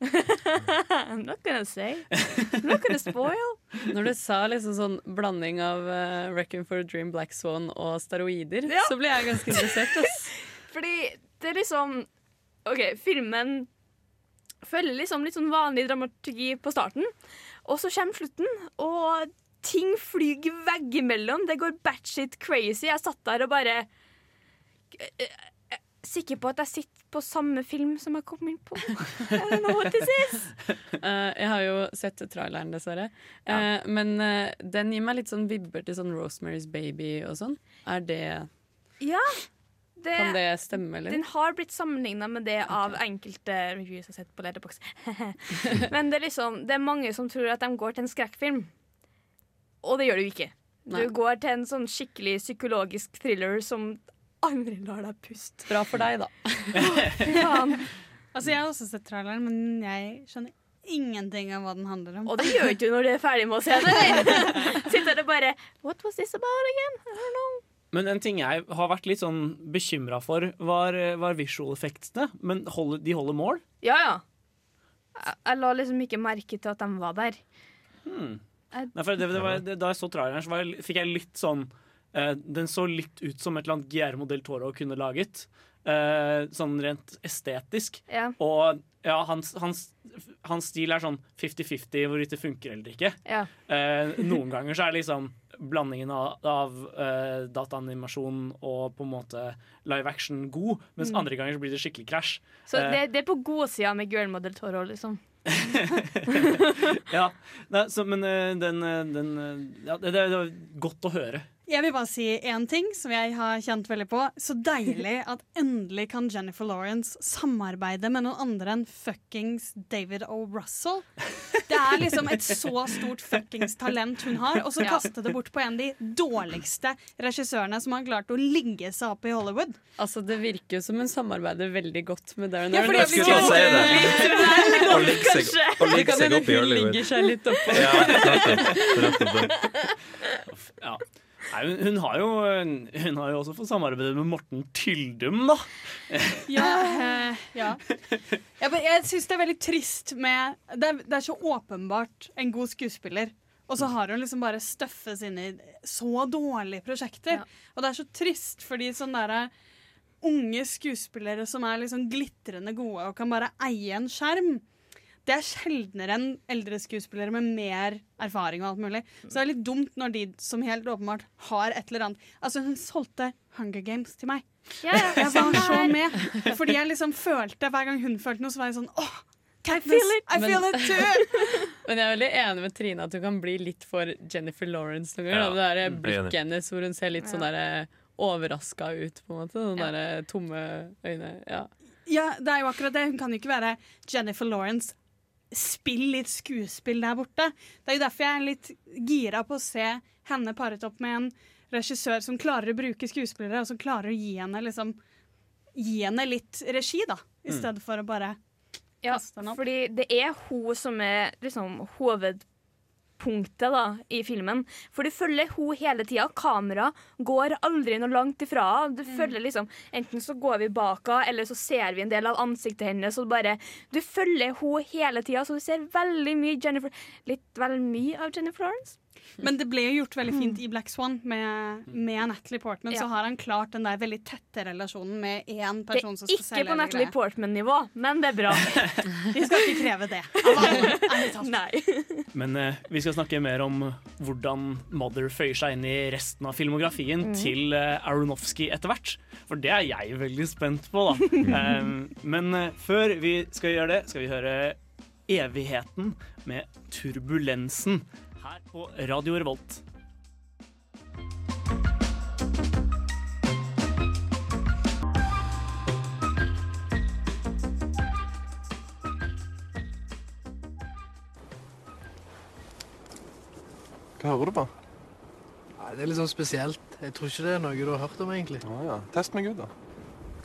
S5: I'm not gonna say. I'm not gonna spoil.
S7: Når du sa liksom sånn blanding av uh, Wrecking for a Dream, Black Swan og steroider,
S5: Ja.
S7: så ble jeg ganske interessert. Ass.
S5: Fordi det er liksom OK, filmen følger liksom litt sånn vanlig dramaturgi på starten, og så kommer slutten, og ting flyr veggimellom. Det går batshit crazy. Jeg satt der og bare eh, eh, Sikker på at jeg sitter på samme film som jeg kom inn på. I don't know what this is.
S7: Eh, jeg har jo sett traileren, dessverre. Eh, men uh, den gir meg litt sånn vibber til sånn Rosemary's Baby og sånn. Er det
S5: Ja. Det,
S7: Kan det stemme, eller?
S5: Den har blitt sammenligna med det av enkelte reviews jeg har sett på Letterboxd. Men det er liksom Det er mange som tror at de går til en skrekkfilm, og det gjør du ikke.
S7: Nei.
S5: Du går til en sånn skikkelig psykologisk thriller som aldri lar deg puste.
S7: Bra for deg, da.
S5: oh,
S6: Altså, jeg har også sett traileren, men jeg skjønner ingenting av hva den handler om.
S5: Og det gjør ikke du når du er ferdig med å se det. Sitter der og bare What was this about again? I don't know.
S3: Men en ting jeg har vært litt sånn bekymra for, var, var visual effectsene. Men holder, de holder mål?
S5: Ja, ja. Jeg, jeg la liksom ikke merke til at de var der.
S3: Hmm. Nei, for det, det var, det, da jeg så traileren, så var jeg, fikk jeg litt sånn eh, Den så litt ut som et eller annet Guillermo del Toro kunne laget. eh, sånn rent estetisk.
S5: Ja.
S3: Og ja, hans, hans, hans stil er sånn 50-50 hvorvidt det funker eller ikke.
S5: Ja.
S3: Eh, noen ganger så er det liksom blandingen av, av uh, dataanimasjon og på en måte live action god, mens
S5: Mm.
S3: andre ganger så blir det skikkelig krasj.
S5: Så
S3: Eh,
S5: det, det er på godsida med Guillermo del Toro, liksom.
S3: ja, Nei, så, men eh, den, eh, den eh, ja, det, det var godt å høre.
S6: Jeg vil bare si én ting som jeg har kjent veldig på. Så deilig at endelig kan Jennifer Lawrence samarbeide med noen andre enn fuckings David O. Russell. Det er liksom et så stort fuckings talent hun har, og så
S7: Ja.
S6: kaste det bort på en av de dårligste regissørene som har klart å ligge seg opp i Hollywood.
S7: Altså, Det virker jo som hun samarbeider veldig godt med Darren
S6: Ja, fordi jeg skulle å
S4: ligge seg,
S7: Det
S4: ligge seg opp i
S7: hun
S4: Hollywood.
S7: ligger seg litt oppå.
S4: Ja, nettopp det.
S3: Ja. Nei, hun, hun, har jo, hun har jo også fått samarbeide med Morten Tyldum, da.
S6: Ja, eh, ja. Jeg, bare- jeg syns det er veldig trist med det er, det er så åpenbart en god skuespiller, og så har hun liksom bare støffes inn i så dårlige prosjekter. Og det er så trist fordi sånne derre unge skuespillere som er liksom glitrende gode og kan bare eie en skjerm. Det er sjeldnere enn eldre skuespillere med mer erfaring. og alt mulig. Så det er litt dumt når de som helt åpenbart har et eller annet Altså, hun solgte Hunger Games til meg.
S5: Ja, ja,
S6: Jeg
S5: sånn
S6: var så med. Fordi jeg liksom følte Hver gang hun følte noe, så var jeg sånn åh, Katniss,
S5: feel it.
S6: I feel
S7: Men-
S6: it too!
S7: Men jeg er veldig enig med Trine at hun kan bli litt for Jennifer Lawrence noen ganger.
S4: Ja,
S7: det der
S4: er
S7: blikket hennes hvor hun ser litt sånn der overraska ut, på en måte. Sånne
S6: Ja.
S7: der tomme øyne. Ja.
S6: Ja, det er jo akkurat det. Hun kan jo ikke være Jennifer Lawrence. Spill litt skuespill der borte. Det er jo derfor jeg er litt gira på å se henne paret opp med en regissør som klarer å bruke skuespillere, og som klarer å gi henne liksom Gi henne litt regi, da, i
S5: Mm.
S6: stedet for å bare
S5: Ja,
S6: kaste henne opp.
S5: fordi det er hun som er liksom midtpunktet da, i filmen. For du følger hun hele tida. Kamera går aldri noe langt ifra henne. Du følger liksom Enten så går vi bak henne, eller så ser vi en del av ansiktet hennes. Og bare, du følger hun hele tida, så du ser veldig mye Jennifer Litt vel mye av Jennifer Lawrence.
S6: Men det ble jo gjort veldig fint i Black Swan. Med, med Natalie Portman
S5: Ja.
S6: så har han klart den der veldig tette relasjonen med én person
S5: er
S6: som skal
S5: ikke på Natalie. Portman-nivå, men det er bra.
S6: Vi skal ikke kreve det.
S3: Men eh, vi skal snakke mer om hvordan Mother føyer seg inn i resten av filmografien
S5: mm.
S3: til eh, Aronofsky etter hvert. For det er jeg veldig spent på, da. um, men eh, før vi skal gjøre det, skal vi høre Evigheten med Turbulensen her på Radio Revolt.
S12: Hva hører du på?
S13: Nei, det er litt sånn spesielt. Jeg tror ikke det er noe du har hørt om, egentlig.
S12: Å ja. Test meg ut, da.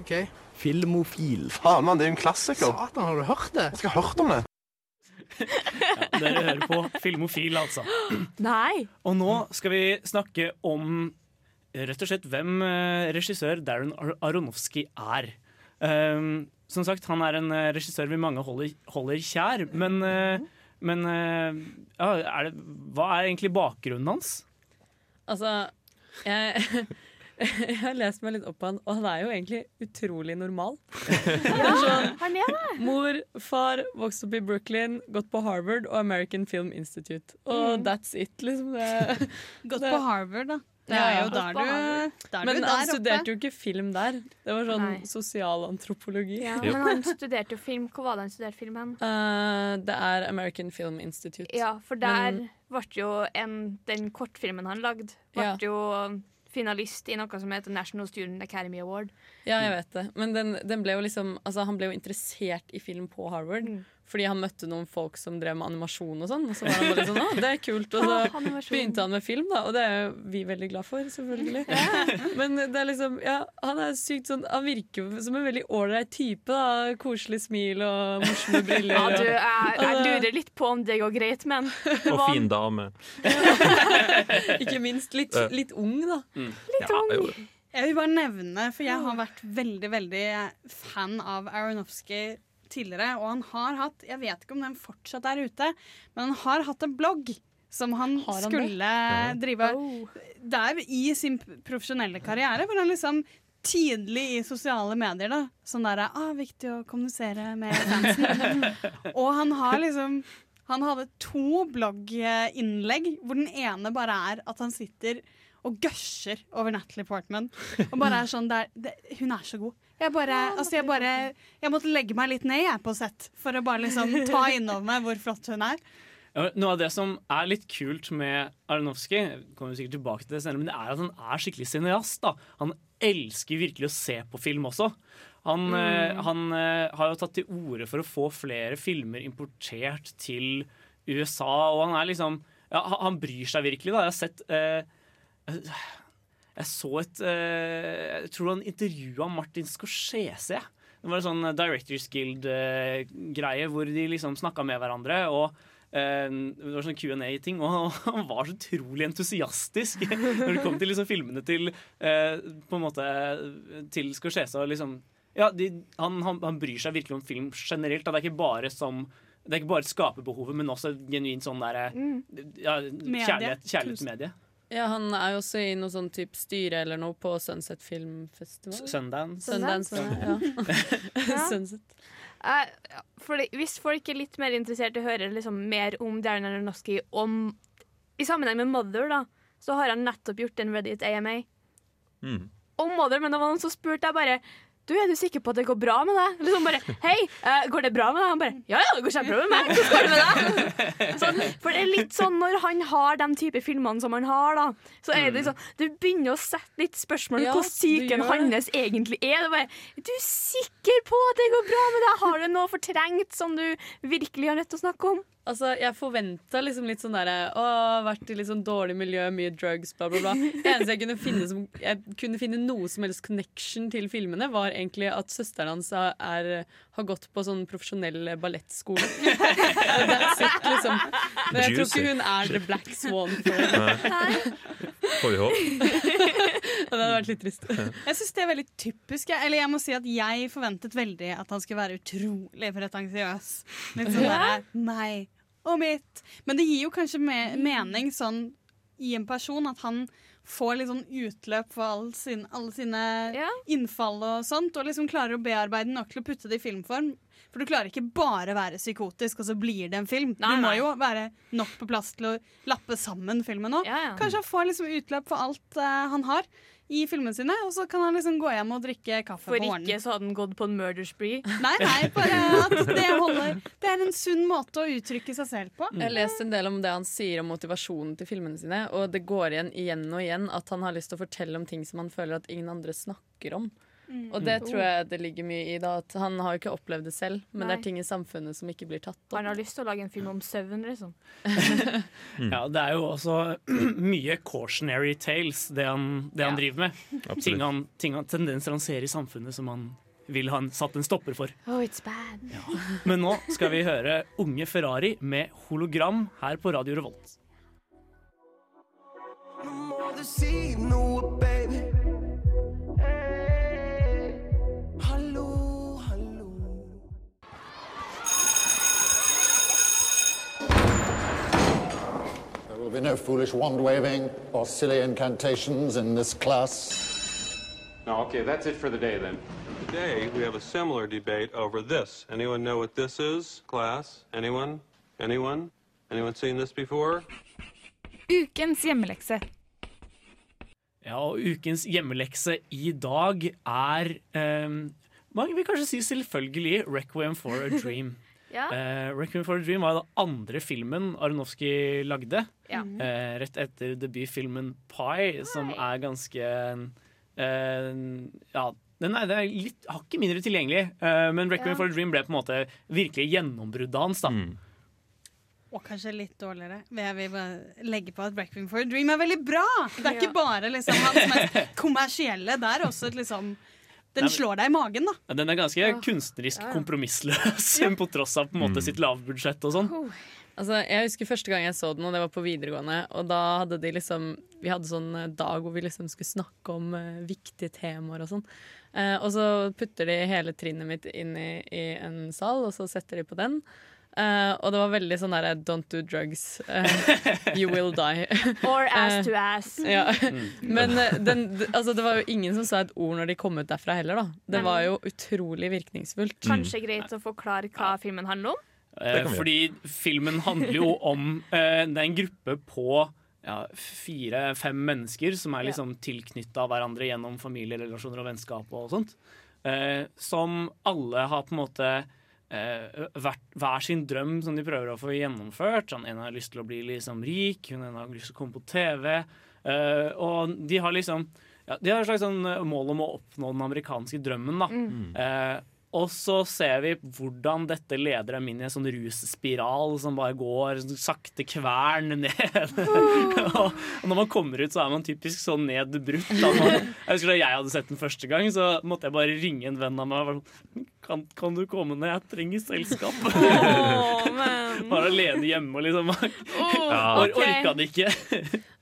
S13: Ok.
S12: Filmofil. Faen, mann, det er jo en klassiker.
S13: Satan, har du hørt det?
S12: Jeg skal ha hørt om det.
S3: Dere hører på Filmofil, altså.
S5: Nei.
S3: Og nå skal vi snakke om rett og slett hvem eh, regissør Darren Ar- Aronofsky er. Um, som sagt, han er en eh, regissør vi mange holder, holder kjær, men, uh, men uh, ja, er det, hva er egentlig bakgrunnen hans?
S7: Altså, jeg, jeg har lest meg litt opp på han, og han er jo egentlig utrolig normal.
S5: Ja, han er det.
S7: Mor, far, vokst opp i Brooklyn, gått på Harvard og American Film Institute. Og
S6: Mm.
S7: that's it, liksom. Det,
S6: Gått
S7: det-
S6: på Harvard, da. Det
S7: er
S6: er
S7: ja.
S6: jo der du, der
S7: Men
S6: du
S7: han studerte
S6: oppe.
S7: jo ikke film der. Det var sånn sosialantropologi.
S5: Ja, men han studerte jo film. Hvor var det han studerte film hen?
S7: Uh, det er American Film Institute.
S5: Ja, for der
S7: Men-
S5: ble jo en, den kortfilmen han lagde, ble
S7: Ja.
S5: jo finalist i noe som heter National Student Academy Award.
S7: Ja, jeg vet det. Men den, den ble jo liksom Altså, han ble jo interessert i film på Harvard. Fordi han møtte noen folk som drev med animasjon og sånn. Og så var han bare sånn, ah, det er kult Og så
S5: Ah,
S7: begynte han med film, da. Og det er jo vi veldig glad for, selvfølgelig. Men det er liksom Ja, han er sykt sånn Han virker som en veldig ålreit type. da Koselig smil og morsomme briller.
S5: Ja, du, jeg, jeg lurer litt på om det går greit, men
S4: Og fin dame.
S7: Ikke minst litt, litt ung, da.
S5: Litt
S4: Ja,
S5: ung.
S4: jo.
S6: Jeg vil bare nevne, for jeg har vært veldig, veldig fan av Aronofsky tidligere, og han har hatt Jeg vet ikke om den fortsatt er ute, men han har hatt en blogg som han,
S7: han
S6: skulle
S7: det?
S6: drive
S5: Oh.
S6: Der i sin profesjonelle karriere, hvor han liksom Tidlig i sosiale medier, da. Sånn derre ah, 'Viktig å kommunisere med fansen'. og han har liksom Han hadde to blogginnlegg hvor den ene bare er at han sitter og gusher over Natalie Portman. Og bare er sånn der, det, Hun er så god. Jeg bare, altså jeg bare Jeg måtte legge meg litt ned jeg på sett for å bare liksom ta inn over meg hvor flott hun er.
S3: Noe av det som er litt kult med Aronofsky, kommer kommer sikkert tilbake til det senere, men det er at han er skikkelig cineast. da. Han elsker virkelig å se på film også. Han, eh, han eh, har jo tatt til orde for å få flere filmer importert til USA, og han er liksom ja, han- Han bryr seg virkelig, da. Jeg har sett eh, jeg så et eh, Jeg tror han intervjua Martin Scorsese. Det var en sånn Directors Guild-greie hvor de liksom snakka med hverandre. og eh, det var sånn Q&A-ting, og han var så utrolig entusiastisk når det kom til liksom filmene til eh, På en måte til Scorsese. Liksom, ja, de, han, han, han bryr seg virkelig om film generelt. Det er ikke bare som det er ikke bare skaperbehovet, men også genuint sånn der, ja, kjærlighet, kjærlighet til mediet.
S7: Ja, Han er jo også i noe sånn type styre eller noe på Sunset Filmfestival.
S3: Festival. Sundance.
S7: Sundance, ja.
S5: Ja.
S7: Sunset.
S5: Uh, fordi hvis folk er litt mer interessert i å høre liksom, mer om Darren Aronofsky om, i sammenheng med Mother, da, så har han nettopp gjort en Reddit AMA
S4: Mm.
S5: om Mother, men det var noen som spurte jeg bare du, Er du sikker på at det går bra med deg? Liksom bare, Hei, uh, går det bra med deg? Han bare Ja, ja, det går kjempebra med meg. Hvordan går det med deg? Sånn, for det er litt sånn når han har de type filmene som han har, da, så er det liksom Du begynner å sette litt spørsmål
S7: Ja,
S5: hvor psyken hans egentlig er. Det er bare, du er sikker på at det går bra med deg? Har du noe fortrengt som du virkelig har nødt til å snakke om?
S7: Altså, Jeg forventa liksom litt sånn derre Å, vært i litt sånn dårlig miljø, mye drugs, bla, bla, bla. Det eneste jeg kunne finne som Jeg kunne finne noe som helst connection til filmene, var egentlig at søsteren hans er, er, har gått på sånn profesjonell ballettskole. That's it, liksom. Men jeg tror ikke hun er the black swan.
S4: Får vi håpe.
S7: Og det hadde vært litt trist.
S6: Jeg synes det er veldig typisk. jeg- Eller jeg må si at jeg forventet veldig at han skulle være utrolig pretensiøs. Litt sånn derre meg og mitt. Men det gir jo kanskje me mening sånn i en person at han får litt sånn utløp for all sin, alle sine innfall og sånt, og liksom klarer å bearbeide nok til å putte det i filmform. For du klarer ikke bare å være psykotisk, og så blir det en film.
S5: Nei,
S6: du må
S5: nei.
S6: jo være nok på plass til å lappe sammen filmen òg.
S5: Ja, ja.
S6: Kanskje han får liksom utløp for alt uh, han har i filmene sine, og så kan han liksom gå hjem og drikke kaffe
S5: For
S6: på morgenen.
S5: ikke så hadde han gått på en murder spree.
S6: Nei, nei, bare at det holder. Det er en sunn måte å uttrykke seg selv på.
S7: Jeg har lest en del om det han sier om motivasjonen til filmene sine, og det går igjen igjen og igjen at han har lyst til å fortelle om ting som han føler at ingen andre snakker om.
S5: Mm.
S7: Og det
S5: Mm.
S7: tror jeg det ligger mye i. da At Han har jo ikke opplevd det selv, men det er ting i samfunnet som ikke blir tatt opp.
S5: Han har lyst til å lage en film om søvn, liksom.
S3: Ja, det er jo også mye cautionary tales, det han, det han
S5: Ja.
S3: driver med. Ting han, ting han, tendenser han ser i samfunnet som han vil ha satt en stopper for.
S5: Oh, it's bad.
S3: Men nå skal vi høre Unge Ferrari med hologram her på Radio Revolt.
S8: må du si noe, baby.
S14: There will be no foolish wand waving or silly incantations in this class.
S15: No, okay, that's it for the day then.
S16: Today, we have a similar debate over this. Anyone know what this is, class? Anyone? Anyone? Anyone seen this before?
S5: Ukens hjemmelekse.
S3: Ja, og ukens hjemmelekse i dag er um, Mange vil kanskje si selvfølgelig 'Requiem for a Dream'.
S5: Ja.
S3: Eh, 'Requiem for a Dream' var den andre filmen Aronofsky lagde.
S5: Ja.
S3: Eh, rett etter debutfilmen 'Pie', som er ganske eh, Ja, den er, den er litt hakket mindre tilgjengelig, eh, men 'Requiem
S6: Ja.
S3: for a Dream' ble på en måte virkelig gjennombruddet hans. da
S6: Og kanskje litt dårligere. Jeg vil bare legge på at 'Requiem for a Dream' er veldig bra! Det er ikke bare liksom hans mest kommersielle. Det er også et liksom Den
S3: Nei,
S6: slår deg i magen, da.
S3: Ja, Den er ganske
S6: Ja.
S3: kunstnerisk
S6: Ja,
S3: kompromissløs, på tross av på en måte sitt lavbudsjett og sånn.
S7: Altså, jeg husker første gang jeg så den, og det var på videregående. Og da hadde de liksom Vi hadde sånn eh, dag hvor vi liksom skulle snakke om uh, viktige temaer og sånn. Uh, og så putter de hele trinnet mitt inn i, i en sal, og så setter de på den. Eh, og det var veldig sånn derre Don't do drugs. Uh, you will die.
S5: Or ass
S7: Eh,
S5: to ass.
S7: Ja.
S5: Mm.
S7: Men eh, den, altså, det var jo ingen som sa et ord når de kom ut derfra heller, da. Det var jo utrolig virkningsfullt.
S5: Kanskje greit å forklare hva filmen handler om?
S3: Eh, fordi filmen handler jo om eh, Det er en gruppe på ja, fire-fem mennesker som er liksom tilknytta hverandre gjennom familierelasjoner og vennskap og sånt. Eh, som alle har på en måte eh, hver sin drøm som de prøver å få gjennomført. Sånn, en har lyst til å bli liksom rik, hun ene har lyst til å komme på TV. eh, og de har liksom ja, De har et slags sånn eh, mål om å oppnå den amerikanske drømmen. da. Eh, og så ser vi hvordan dette leder dem inn i en sånn russpiral som bare går sakte kvern ned. og, når man kommer ut, så er man typisk sånn nedbrutt. Man, jeg husker Da jeg hadde sett den første gang, så måtte jeg bare ringe en venn av meg. sånn, Kan, kan du komme ned? Jeg trenger selskap. Bare alene hjemme og liksom
S7: Ja. okay.
S3: Orka det ikke.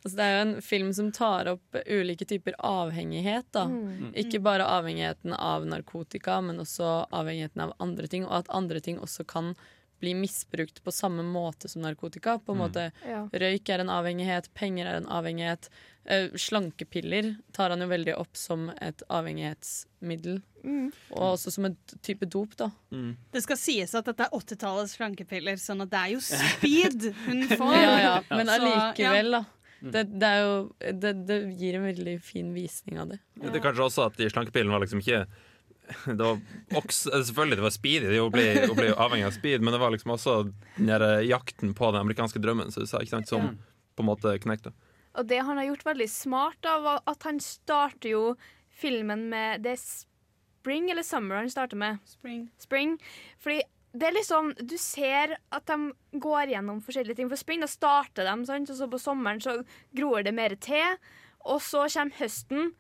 S7: Altså, det er jo en film som tar opp ulike typer avhengighet. Da.
S3: Mm.
S7: Ikke bare avhengigheten av narkotika, men også avhengigheten av andre ting. Og at andre ting også kan bli misbrukt på samme måte som narkotika. På en
S5: Mm.
S7: måte. Røyk er en avhengighet, penger er en avhengighet. Uh, slankepiller tar han jo veldig opp som et avhengighetsmiddel.
S5: Mm.
S7: Og også som en type dop, da.
S6: Det skal sies at dette er 80-tallets slankepiller, sånn at det er jo speed hun får.
S7: Ja, ja, men allikevel,
S6: ja.
S7: da. Det, det, er jo, det, det gir en veldig fin visning av det.
S4: Det er kanskje også at de slankepillene var liksom ikke det var også, Selvfølgelig det var speedy, det å bli, å avhengig av speed, men det var liksom også den jakten på den amerikanske drømmen så du sa, ikke sant, som på en måte knekte.
S5: Og det han har gjort veldig smart, da, var at han starter jo filmen med Det er Spring eller Summer han starter med?
S6: Spring.
S5: Spring. Fordi det er liksom Du ser at de går gjennom forskjellige ting. For spring, da starter de, sant? og så på sommeren så gror det mer til. Og så kommer høsten,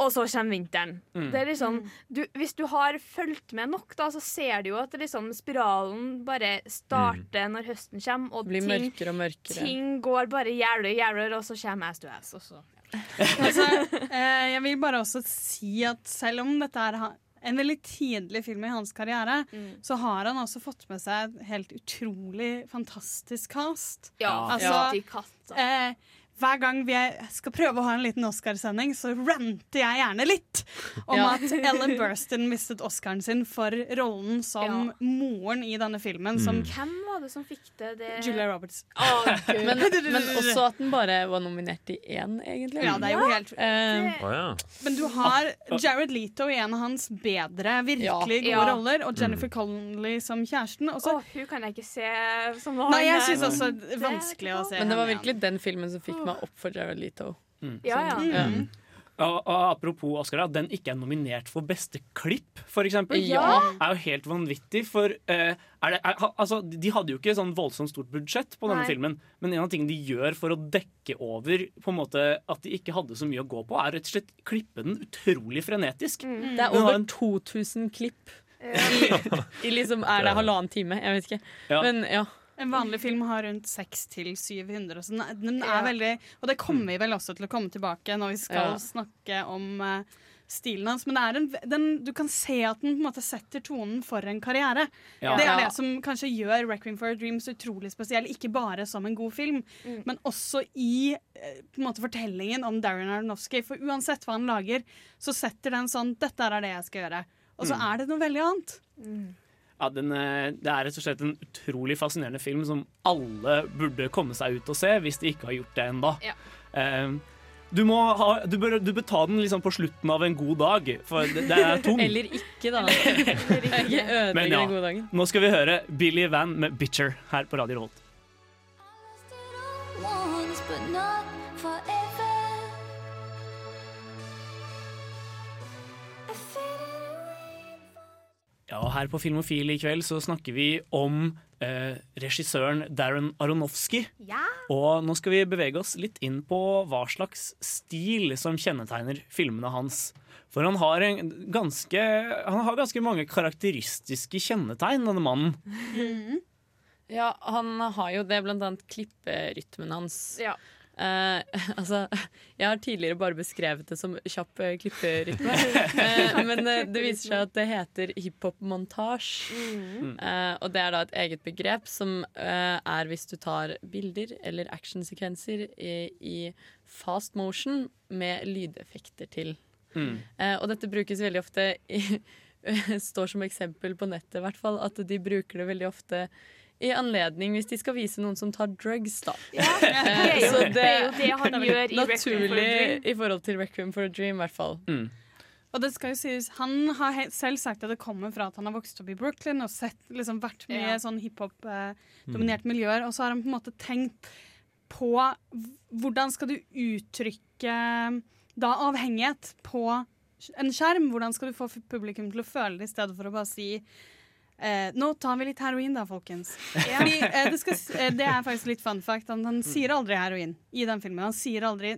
S5: og så kommer vinteren.
S17: Mm.
S5: Det er liksom, du, hvis du har fulgt med nok, da, så ser du jo at liksom, spiralen bare starter når høsten kommer. Og
S7: Blir
S5: ting,
S7: mørkere og mørkere.
S5: ting går bare jævlig jævlig, og så kommer ass to ass. Og så.
S6: altså, eh, jeg vil bare også si at selv om dette er en veldig tidlig film i hans karriere, så har han også fått med seg et helt utrolig fantastisk cast.
S5: Ja,
S6: altså,
S5: fytti katta.
S6: eh, hver gang vi skal prøve å ha en liten Oscarsending, så ranter jeg gjerne litt om
S7: Ja.
S6: at Ellen Burstyn mistet Oscaren sin for rollen som
S5: Ja.
S6: moren i denne filmen. Som
S5: Hvem var det som fikk det? det...
S6: Julia Roberts.
S5: Oh,
S7: Men, men også at den bare var nominert i én, egentlig.
S6: Ja, det er jo helt
S4: Uh, ja.
S6: Men du har Jared Leto i en av hans bedre, virkelig
S5: Ja.
S6: gode
S5: Ja.
S6: roller, og Jennifer Connelly som kjæresten. Og
S5: Oh, hun kan jeg ikke se som var
S6: Nei, jeg syns også det er vanskelig å se
S7: Men det var virkelig den filmen som fikk meg opp for Jared Leto.
S5: Ja, ja.
S7: Ja.
S3: Og, og apropos Oscar, at den ikke er nominert for beste klipp, eksempel,
S7: Ja.
S3: er jo helt vanvittig. For uh, er det, er, altså, de hadde jo ikke sånn voldsomt stort budsjett på denne
S5: Nei.
S3: filmen, men en av tingene de gjør for å dekke over på en måte at de ikke hadde så mye å gå på, er rett og slett klippe den utrolig frenetisk.
S5: Mm.
S7: Det er over
S3: en-
S7: 2000 klipp. I, I liksom Er det halvannen time? Jeg vet ikke.
S3: Ja.
S7: Men ja.
S6: En vanlig film har rundt 600-700, så den, er- veldig Og det kommer vi vel også til å komme tilbake når vi skal
S7: Ja.
S6: snakke om uh, stilen hans. Men det er en, den, du kan se at den på en måte setter tonen for en karriere.
S3: Ja.
S6: Det er det som kanskje gjør 'Requiem for a Dream' så utrolig spesiell. Ikke bare som en god film,
S5: Mm.
S6: men også i eh, på en måte fortellingen om Darren Aronofsky. For uansett hva han lager, så setter den sånn 'Dette er det jeg skal gjøre'. Og så
S3: Mm.
S6: er det noe veldig annet.
S3: Ja, den, eh, det er rett og slett en utrolig fascinerende film som alle burde komme seg ut og se, hvis de ikke har gjort det ennå.
S5: Ja.
S3: Eh, du, må ha, du, bør, du bør ta den liksom på slutten av en god dag, for det, det er tung.
S7: Eller ikke, da. Ikke
S3: Men ja, nå skal vi høre Billy Van med 'Bitcher' her på Radio Revolt.
S17: once, but not
S3: Ja, og her på Filmofil i kveld så snakker vi om eh, regissøren Darren Aronofsky.
S5: Ja.
S3: Og nå skal vi bevege oss litt inn på hva slags stil som kjennetegner filmene hans. For han har, en ganske, han har ganske mange karakteristiske kjennetegn, denne mannen.
S7: Ja, han har jo det, blant annet klipperytmen hans.
S5: Ja.
S7: Eh, altså, jeg har tidligere bare beskrevet det som kjapp uh, klipperytme. uh, men det viser seg at det heter hiphop-montasje.
S5: Mm.
S7: Eh, og det er da et eget begrep som eh, er hvis du tar bilder eller actionsekvenser i, i fast motion med lydeffekter til.
S3: Mm.
S7: Eh, og dette brukes veldig ofte i, Står som eksempel på nettet, i hvert fall. At de bruker det veldig ofte i anledning hvis de skal vise noen som tar drugs, da.
S5: det er jo-
S7: så
S5: det er jo det han gjør i for
S7: Naturlig
S5: Dream.
S7: i forhold til Requiem for a Dream, i hvert fall.
S6: Og det skal jo sies, Han har selv sagt at det kommer fra at han har vokst opp i Brooklyn og sett, liksom, vært med i
S5: Ja.
S6: sånn hiphop-dominerte miljøer. Og så har han på en måte tenkt på hvordan skal du uttrykke da avhengighet på en skjerm. Hvordan skal du få publikum til å føle det, i stedet for å bare si Eh, nå tar vi litt heroin da, folkens. Fordi, eh, det, skal, eh, det er faktisk litt fun fact. Han, han sier aldri heroin i den filmen. Han sier aldri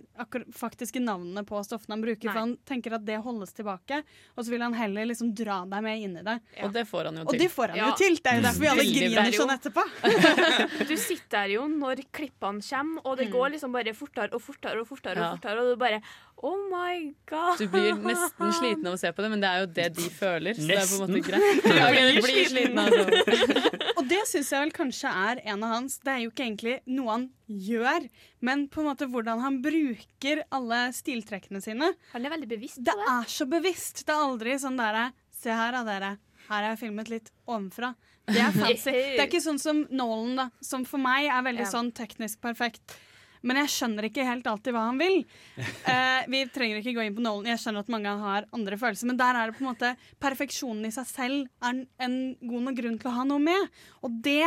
S6: faktiske navnene på stoffene han bruker,
S5: Nei.
S6: for han tenker at det holdes tilbake. Og så vil han heller liksom dra deg med inn i det.
S7: Og det får han jo
S6: Og
S7: til.
S6: det får han
S5: Ja.
S6: jo til! Det er jo derfor vi alle griner sånn etterpå.
S5: Du sitter der jo når klippene kommer, og det
S6: Mm.
S5: går liksom bare fortere og fortere og fortere.
S7: Ja.
S5: Og fortere, og du bare Oh my god.
S7: Du blir nesten sliten av å se på det, men det er jo det de føler. Så det er på en måte greit. Ja, du blir sliten av det.
S6: Og det syns jeg vel kanskje er en av hans Det er jo ikke egentlig noe han gjør, men på en måte hvordan han bruker alle stiltrekkene sine.
S5: Han er veldig bevisst
S6: Det
S5: på det.
S6: er så bevisst. Det er aldri sånn derre Se her, da, dere. Her har jeg filmet litt ovenfra. Det er fancy. Det er ikke sånn som Nolan, da, som for meg er veldig
S5: Ja.
S6: sånn teknisk perfekt. Men jeg skjønner ikke helt alltid hva han vil. Eh, vi trenger ikke gå inn på Nolan. Jeg skjønner at mange har andre følelser, men der er det på en måte perfeksjonen i seg selv er en- god nok grunn til å ha noe med. Og det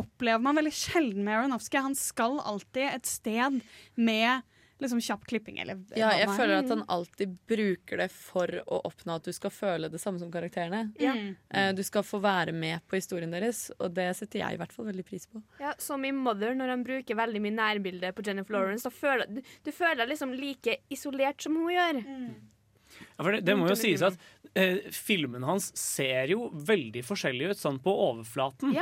S6: opplever man veldig sjelden med Aronofsky. Han skal alltid et sted med liksom kjapp klipping. Eller
S7: Ja, jeg
S6: er.
S7: føler at han alltid bruker det for å oppnå at du skal føle det samme som karakterene.
S5: Ja.
S7: Eh, Du skal få være med på historien deres, og det setter jeg i hvert fall veldig pris på.
S5: Ja, Som i Mother, når han bruker veldig mye nærbilde på Jennifer Lawrence. Da føler, du, du føler deg liksom like isolert som hun gjør.
S3: Ja, for det, det må jo sies at eh, filmen hans ser jo veldig forskjellig ut sånn på overflaten.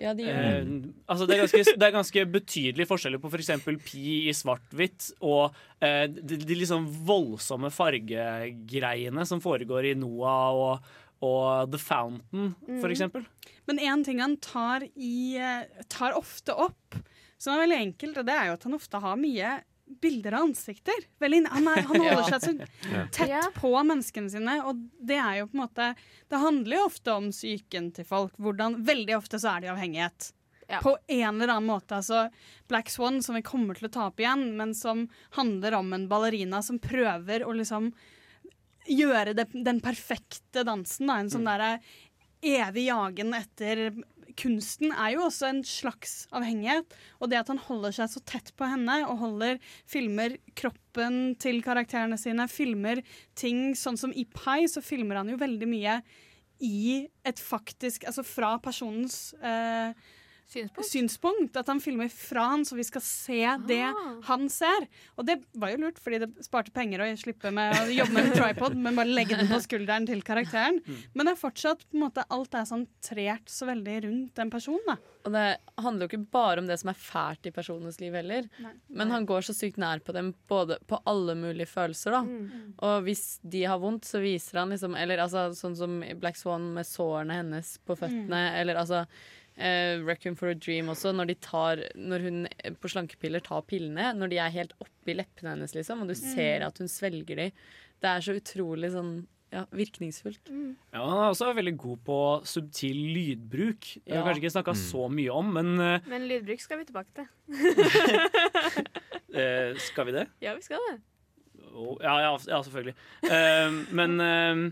S7: Ja, de gjør
S3: Eh,
S7: det.
S3: altså det, er ganske, det er ganske betydelige forskjeller på f.eks. Pi i svart-hvitt og eh, de, de liksom voldsomme fargegreiene som foregår i Noah og, og The Fountain,
S6: Mm.
S3: for eksempel.
S6: Men én ting han tar, i, eh, tar ofte opp, som er veldig enkelt, og det er jo at han ofte har mye bilder av ansikter. Veldig, han, er, han holder seg så tett på menneskene sine, og det er jo på en måte Det handler jo ofte om psyken til folk. Hvordan, veldig ofte så er det avhengighet. På en eller annen måte. Altså Black Swan, som vi kommer til å ta opp igjen, men som handler om en ballerina som prøver å liksom gjøre det, den perfekte dansen. Da. En sånn derre evig jagen etter kunsten er jo også en slags avhengighet. Og det at han holder seg så tett på henne og holder, filmer kroppen til karakterene sine, filmer ting sånn som i Pai, så filmer han jo veldig mye i et faktisk Altså fra personens eh, synspunkt. At han filmer fra han, så vi skal se det han ser. Og det var jo lurt, fordi det sparte penger å slippe med å jobbe med en tripod, men bare legge den på skulderen til karakteren. Men det er fortsatt på en måte alt er sånn trert så veldig rundt den personen. da.
S7: Og det handler jo ikke bare om det som er fælt i personenes liv heller.
S6: Nei.
S7: Men han går så sykt nær på dem både på alle mulige følelser, da.
S6: Mm.
S7: Og hvis de har vondt, så viser han liksom Eller altså sånn som Black Swan med sårene hennes på føttene, eller altså eh, Reckon for a Dream også, når de tar Når hun eh, på slankepiller tar pillene, når de er helt oppi leppene hennes, liksom, og du
S3: Mm.
S7: ser at hun svelger de. Det er så utrolig sånn ja, virkningsfullt.
S3: Ja, han er også veldig god på subtil lydbruk. Det har
S7: Ja.
S3: vi kanskje ikke snakka
S4: Mm.
S3: så mye om, men uh,
S5: Men lydbruk skal vi tilbake til.
S3: uh, skal vi det?
S5: Ja, vi skal det.
S3: Oh, ja, ja, ja, selvfølgelig. Uh, men, uh,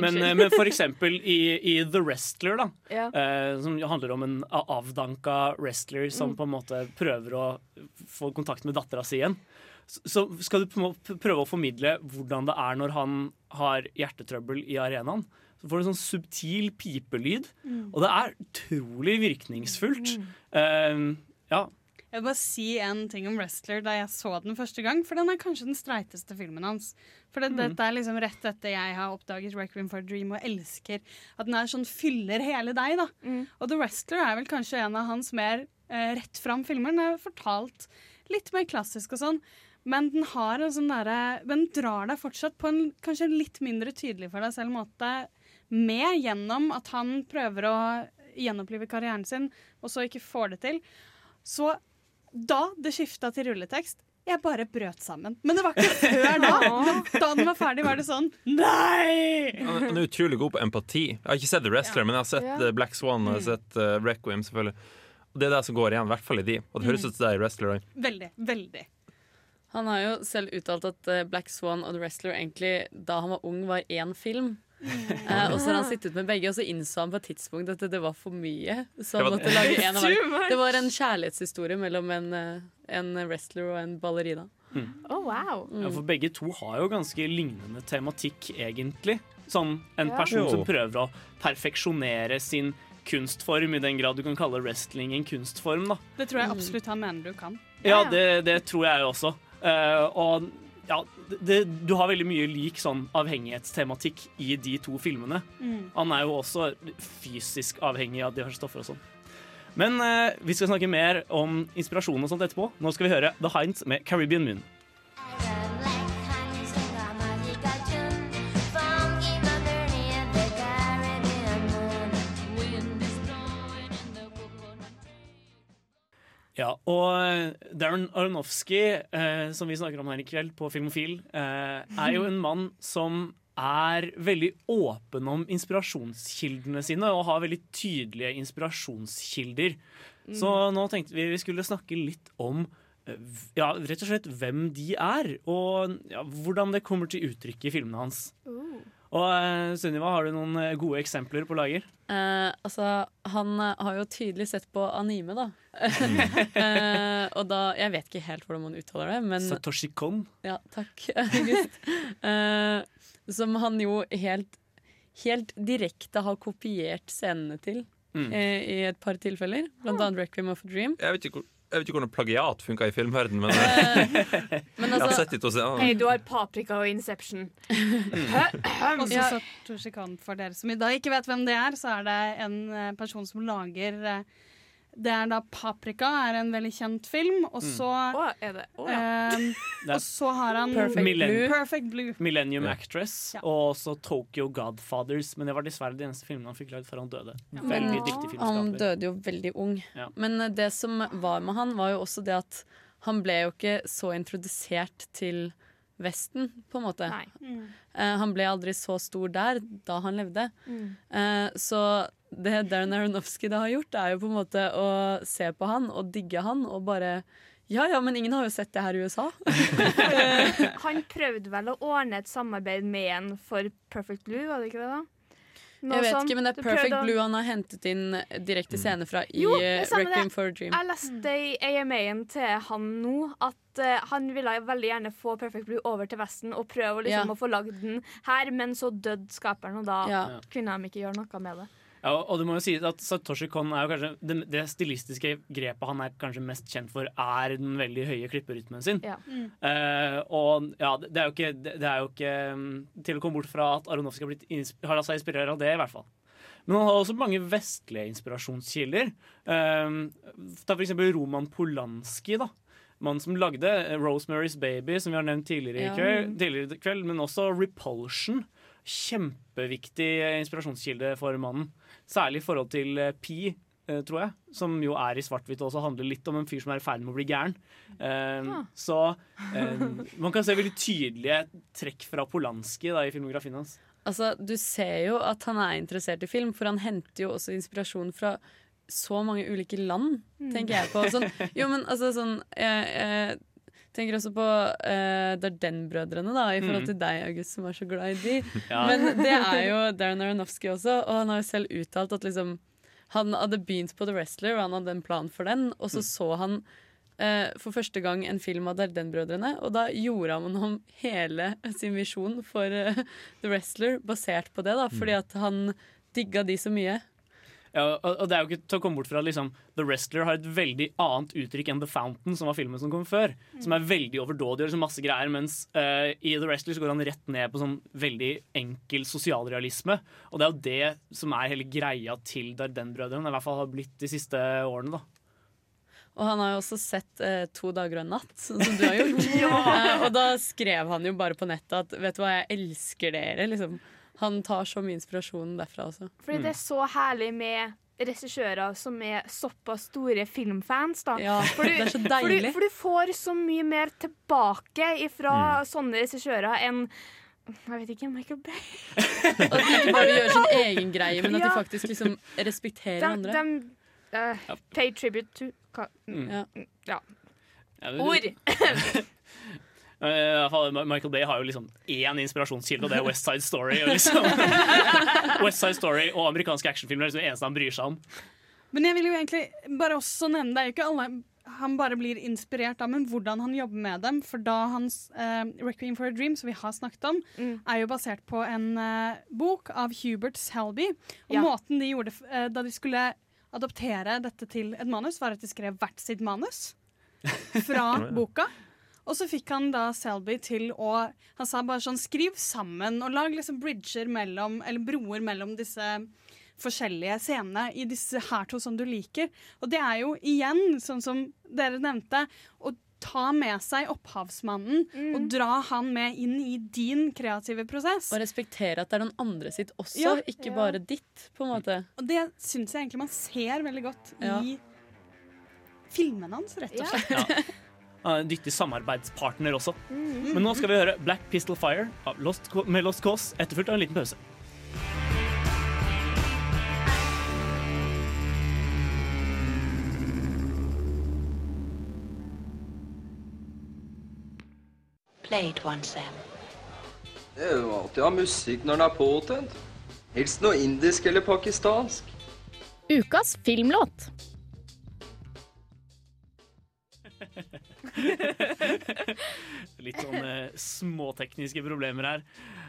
S3: men, eh, men for eksempel i, i The Wrestler, da,
S5: Ja.
S3: eh, som handler om en avdanka wrestler som
S5: Mm.
S3: på en måte prøver å få kontakt med dattera si igjen. Så skal du prøve å formidle hvordan det er når han har hjertetrøbbel i arenaen. Så får du en sånn subtil pipelyd,
S6: Mm.
S3: og det er utrolig virkningsfullt. Eh, ja.
S6: Jeg vil bare si en ting om Wrestler da jeg så den første gang, for den er kanskje den streiteste filmen hans. For det,
S3: Mm.
S6: dette er liksom rett etter jeg har oppdaget Requiem for a Dream og elsker at den er sånn fyller hele deg, da. Og The Wrestler er vel kanskje en av hans mer eh, rett fram filmer. Den er fortalt litt mer klassisk og sånn. Men den har en sånn derre Den drar deg fortsatt på en kanskje litt mindre tydelig for deg selv måte med gjennom at han prøver å gjenopplive karrieren sin, og så ikke får det til. Så da det skifta til rulletekst, jeg bare brøt sammen. Men det var ikke før da. Da den var ferdig, var det sånn Nei!
S4: Han er utrolig god på empati. Jeg har ikke sett The Wrestler, men jeg har sett
S6: Ja.
S4: eh, Black Swan og jeg har sett uh, Requiem, selvfølgelig. Og det er det som går igjen, i hvert fall i de. Og det høres
S7: Mm.
S4: ut som det er i Wrestler òg.
S6: Veldig. Veldig.
S7: Han har jo selv uttalt at eh, Black Swan og The Wrestler egentlig da han var ung, var én film. Eh, og så har han sittet med begge, og så innså han på et tidspunkt at det var for mye. Så han måtte lage en av hver. Det var en kjærlighetshistorie mellom en, eh, en wrestler og en ballerina.
S5: Oh, wow.
S3: Ja, for begge to har jo ganske lignende tematikk, egentlig. Sånn en
S6: Ja.
S3: person som prøver å perfeksjonere sin kunstform, i den grad du kan kalle wrestling en kunstform, da.
S6: Det tror jeg absolutt han mener du kan.
S3: Ja, det, det tror jeg også. Uh, og ja, det, du har veldig mye lik sånn avhengighetstematikk i de to filmene.
S6: Mm.
S3: Han er jo også fysisk avhengig av diverse stoffer og sånn. Men eh, vi skal snakke mer om inspirasjon og sånt etterpå. Nå skal vi høre The Hinds med Caribbean Moon. Ja, og Darren Aronofsky, eh, som vi snakker om her i kveld på Filmofil, eh, er jo en mann som er veldig åpen om inspirasjonskildene sine, og har veldig tydelige inspirasjonskilder.
S5: Mm.
S3: Så nå tenkte vi vi skulle snakke litt om eh, ja, rett og slett hvem de er, og ja, hvordan det kommer til uttrykk i filmene hans.
S5: Uh.
S3: Og eh, Sunniva, har du noen eh, gode eksempler på lager?
S7: Eh, altså, han eh, har jo tydelig sett på anime, da. Eh, og da Jeg vet ikke helt hvordan man uttaler det, men
S3: Satoshi Kon.
S7: Ja, takk, August. Eh, som han jo helt, helt direkte har kopiert scenene til
S4: Mm.
S7: eh, i et par tilfeller. Blant annet 'Requiem of a Dream'.
S4: Jeg vet ikke, hvor- jeg vet ikke hvordan plagiat funka i filmverdenen, men,
S7: men altså,
S4: jeg har
S7: altså-
S4: sett de to scenene.
S5: Hei, du har Paprika og Inception.
S6: Også
S5: Ja.
S6: Satoshi Khan, for dere som i dag ikke vet hvem det er, så er det en eh, person som lager eh, Det er da Paprika, er en veldig kjent film, og
S3: Mm.
S6: så
S5: er det? Oh, ja.
S6: eh,
S3: er
S6: Og så har han
S3: Perfect Blue.
S6: Perfect Blue.
S3: Millennium. Actress
S6: Ja.
S3: og også Tokyo Godfathers. Men det var dessverre de eneste filmene han fikk lagd før han døde.
S7: Ja.
S3: Veldig dyktig
S7: han døde jo veldig ung.
S3: Ja.
S7: Men eh, det som var med han, var jo også det at han ble jo ikke så introdusert til Vesten, på en måte.
S5: Mm.
S7: Uh, han ble aldri så stor der da han levde.
S5: Mm.
S7: Uh, så det Darren Aronofsky da har gjort, er jo på en måte å se på han og digge han og bare Ja ja, men ingen har jo sett det her i USA.
S5: Han prøvde vel å ordne et samarbeid med en for Perfect Blue, var det ikke det? da? Noe
S7: jeg vet
S5: sånt.
S7: ikke, men det er Perfect Blue han har hentet inn direkte scene fra i
S5: Jo,
S7: eh, Requiem for a Dream.
S5: Jeg leste i AMA-en til han nå at uh, han ville veldig gjerne få Perfect Blue over til Vesten og prøve liksom,
S7: Ja.
S5: å få lagd den her, men så døde skaperen, og da
S3: Ja.
S5: kunne de ikke gjøre noe med det.
S3: Ja, og- det må jo sies at Satoshi Kon er jo kanskje det, det stilistiske grepet han er kanskje mest kjent for, er den veldig høye klipperytmen sin.
S5: Ja.
S3: Eh, og ja, det er jo ikke, det er jo ikke mm, til å komme bort fra at Aronofsky har, blitt har latt seg inspirere av det, i hvert fall. Men han har også mange vestlige inspirasjonskilder. Uh, ta eksempel Roman Polanski, da. Mannen som lagde eh, Rosemary's Baby, som vi har nevnt tidligere i kveld, tidligere kveld men også Repulsion. Kjempeviktig inspirasjonskilde for mannen. Særlig i forhold til eh, Pi, eh, tror jeg. Som jo er i svart-hvitt og også handler litt om en fyr som er i ferd med å bli gæren. Um,
S5: Ah.
S3: Så man kan se veldig tydelige trekk fra Polanski da, i filmografien hans.
S7: Altså, du ser jo at han er interessert i film, for han henter jo også inspirasjon fra så mange ulike land,
S5: Mm.
S7: tenker jeg på. Sånn, jo, men altså sånn Jeg, jeg tenker også på uh, Darden-brødrene, da, i forhold
S3: Mm.
S7: til deg, August, som er så glad i de.
S3: Ja.
S7: Men det er jo Darren Aronofsky også, og han har jo selv uttalt at liksom han hadde begynt på The Wrestler, og han hadde en plan for den, og så så han uh, for første gang en film av Darden-brødrene, og da gjorde han om hele sin visjon for uh, The Wrestler basert på det, da, fordi at han digga de så mye.
S3: Ja, og det er jo ikke til å komme bort fra liksom, The Wrestler har et veldig annet uttrykk enn The Fountain, som var filmen som kom før. Som er veldig overdådig og liksom masse greier, mens uh, i The Wrestler så går han rett ned på sånn veldig enkel sosialrealisme. Og det er jo det som er hele greia til Darden-brødrene, i hvert fall har blitt de siste årene. da.
S7: Og han har jo også sett eh, To dager og en natt, sånn som du har gjort.
S5: Ja.
S7: Eh, og da skrev han jo bare på nettet at vet du hva, jeg elsker dere. Liksom. Han tar så mye inspirasjon derfra også.
S5: Fordi
S3: Mm.
S5: det er så herlig med regissører som er såpass store filmfans. Da.
S7: Ja,
S5: for, du,
S7: det er så
S5: for, du, for du får så mye mer tilbake fra
S3: Mm.
S5: sånne regissører enn jeg vet ikke, Michael Bay.
S7: At de ikke bare gjør sin egen greie, men at de faktisk liksom respekterer
S5: De,
S7: andre.
S5: de uh, pay tribute to
S3: Mm.
S7: Ja.
S5: ja.
S3: Ja,
S5: Ord!
S3: Eh, i hvert fall, Ma- Michael Bay har jo liksom én inspirasjonskilde, og det er West Side Story. Og liksom, West Side Story og amerikanske actionfilmer er liksom det eneste han bryr seg om.
S6: Men jeg vil jo egentlig bare også nevne Det er jo ikke alle han bare blir inspirert av, men hvordan han jobber med dem. For da hans uh, 'Requiem for a Dream', som vi har snakket om, er jo basert på en uh, bok av Hubert Selby. Og
S5: Ja.
S6: måten de gjorde eh, da de skulle adoptere dette til et manus, var at de skrev hvert sitt manus fra boka. Og så fikk han da Selby til å Han sa bare sånn Skriv sammen og lag liksom bridger mellom Eller broer mellom disse forskjellige scenene i disse her to som du liker. Og det er jo igjen, sånn som dere nevnte, å ta med seg opphavsmannen og dra han med inn i din kreative prosess.
S7: Og respektere at det er noen andre sitt også,
S6: Ja.
S7: ikke
S6: Ja.
S7: bare ditt. på en måte.
S6: Og det syns jeg egentlig man ser veldig godt
S7: Ja.
S6: i filmene hans, rett og slett.
S3: En dyktig samarbeidspartner også. Men nå skal vi høre Black Pistol Fire av Lost, med Lost Cause, etterfulgt av en liten pause.
S18: Play it once, Sam. Det er jo alltid å ha musikk når den er påtent. Helst noe indisk eller pakistansk.
S19: Ukas filmlåt.
S3: Litt sånn eh, småtekniske problemer her.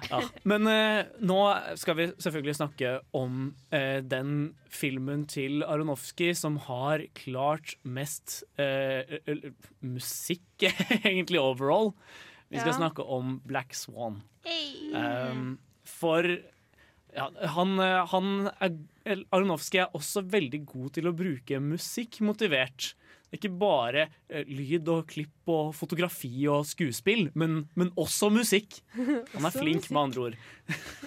S3: Ja. Men eh, nå skal vi selvfølgelig snakke om eh, den filmen til Aronofsky som har klart mest eh, musikk, egentlig, overall. Vi skal
S5: Ja.
S3: snakke om Black Swan. Um, for ja, han, eh, han er, Aronofsky er også veldig god til å bruke musikk motivert. Ikke bare eh, lyd og klipp og fotografi og skuespill, men, men også musikk. Han er flink, med andre ord.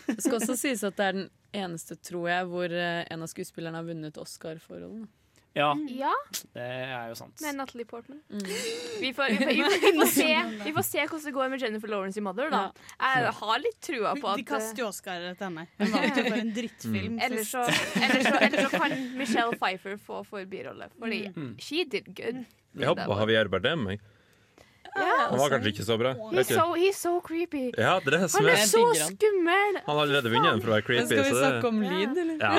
S7: Det skal også sies at det er den eneste, tror jeg, hvor eh, en av skuespillerne har vunnet Oscar for rollen.
S3: Ja,
S5: Ja,
S3: det er jo sant.
S5: med Natalie Portman.
S7: Mm.
S5: Vi, får, vi, får, vi, får, vi, får se, vi får se hvordan det går med Jennifer Lawrence i Mother. Da. Jeg har litt trua på at
S6: De kaster jo Oscar til henne. Hun vant jo for en drittfilm.
S5: Mm. Ellers så, eller, så, eller, så kan Michelle Pfeiffer få for birolle, fordi
S4: Mm.
S5: she did good.
S4: Jeg håper på Javier Bardem. Jeg.
S5: Ja,
S4: Han var kanskje ikke så bra.
S5: He's so, he's so creepy.
S4: Ja, er
S5: Han
S4: er
S5: så skummel!
S4: Han har allerede vunnet en for å være creepy.
S7: Men skal vi
S4: så det-
S7: snakke om lyd, eller?
S4: Ja,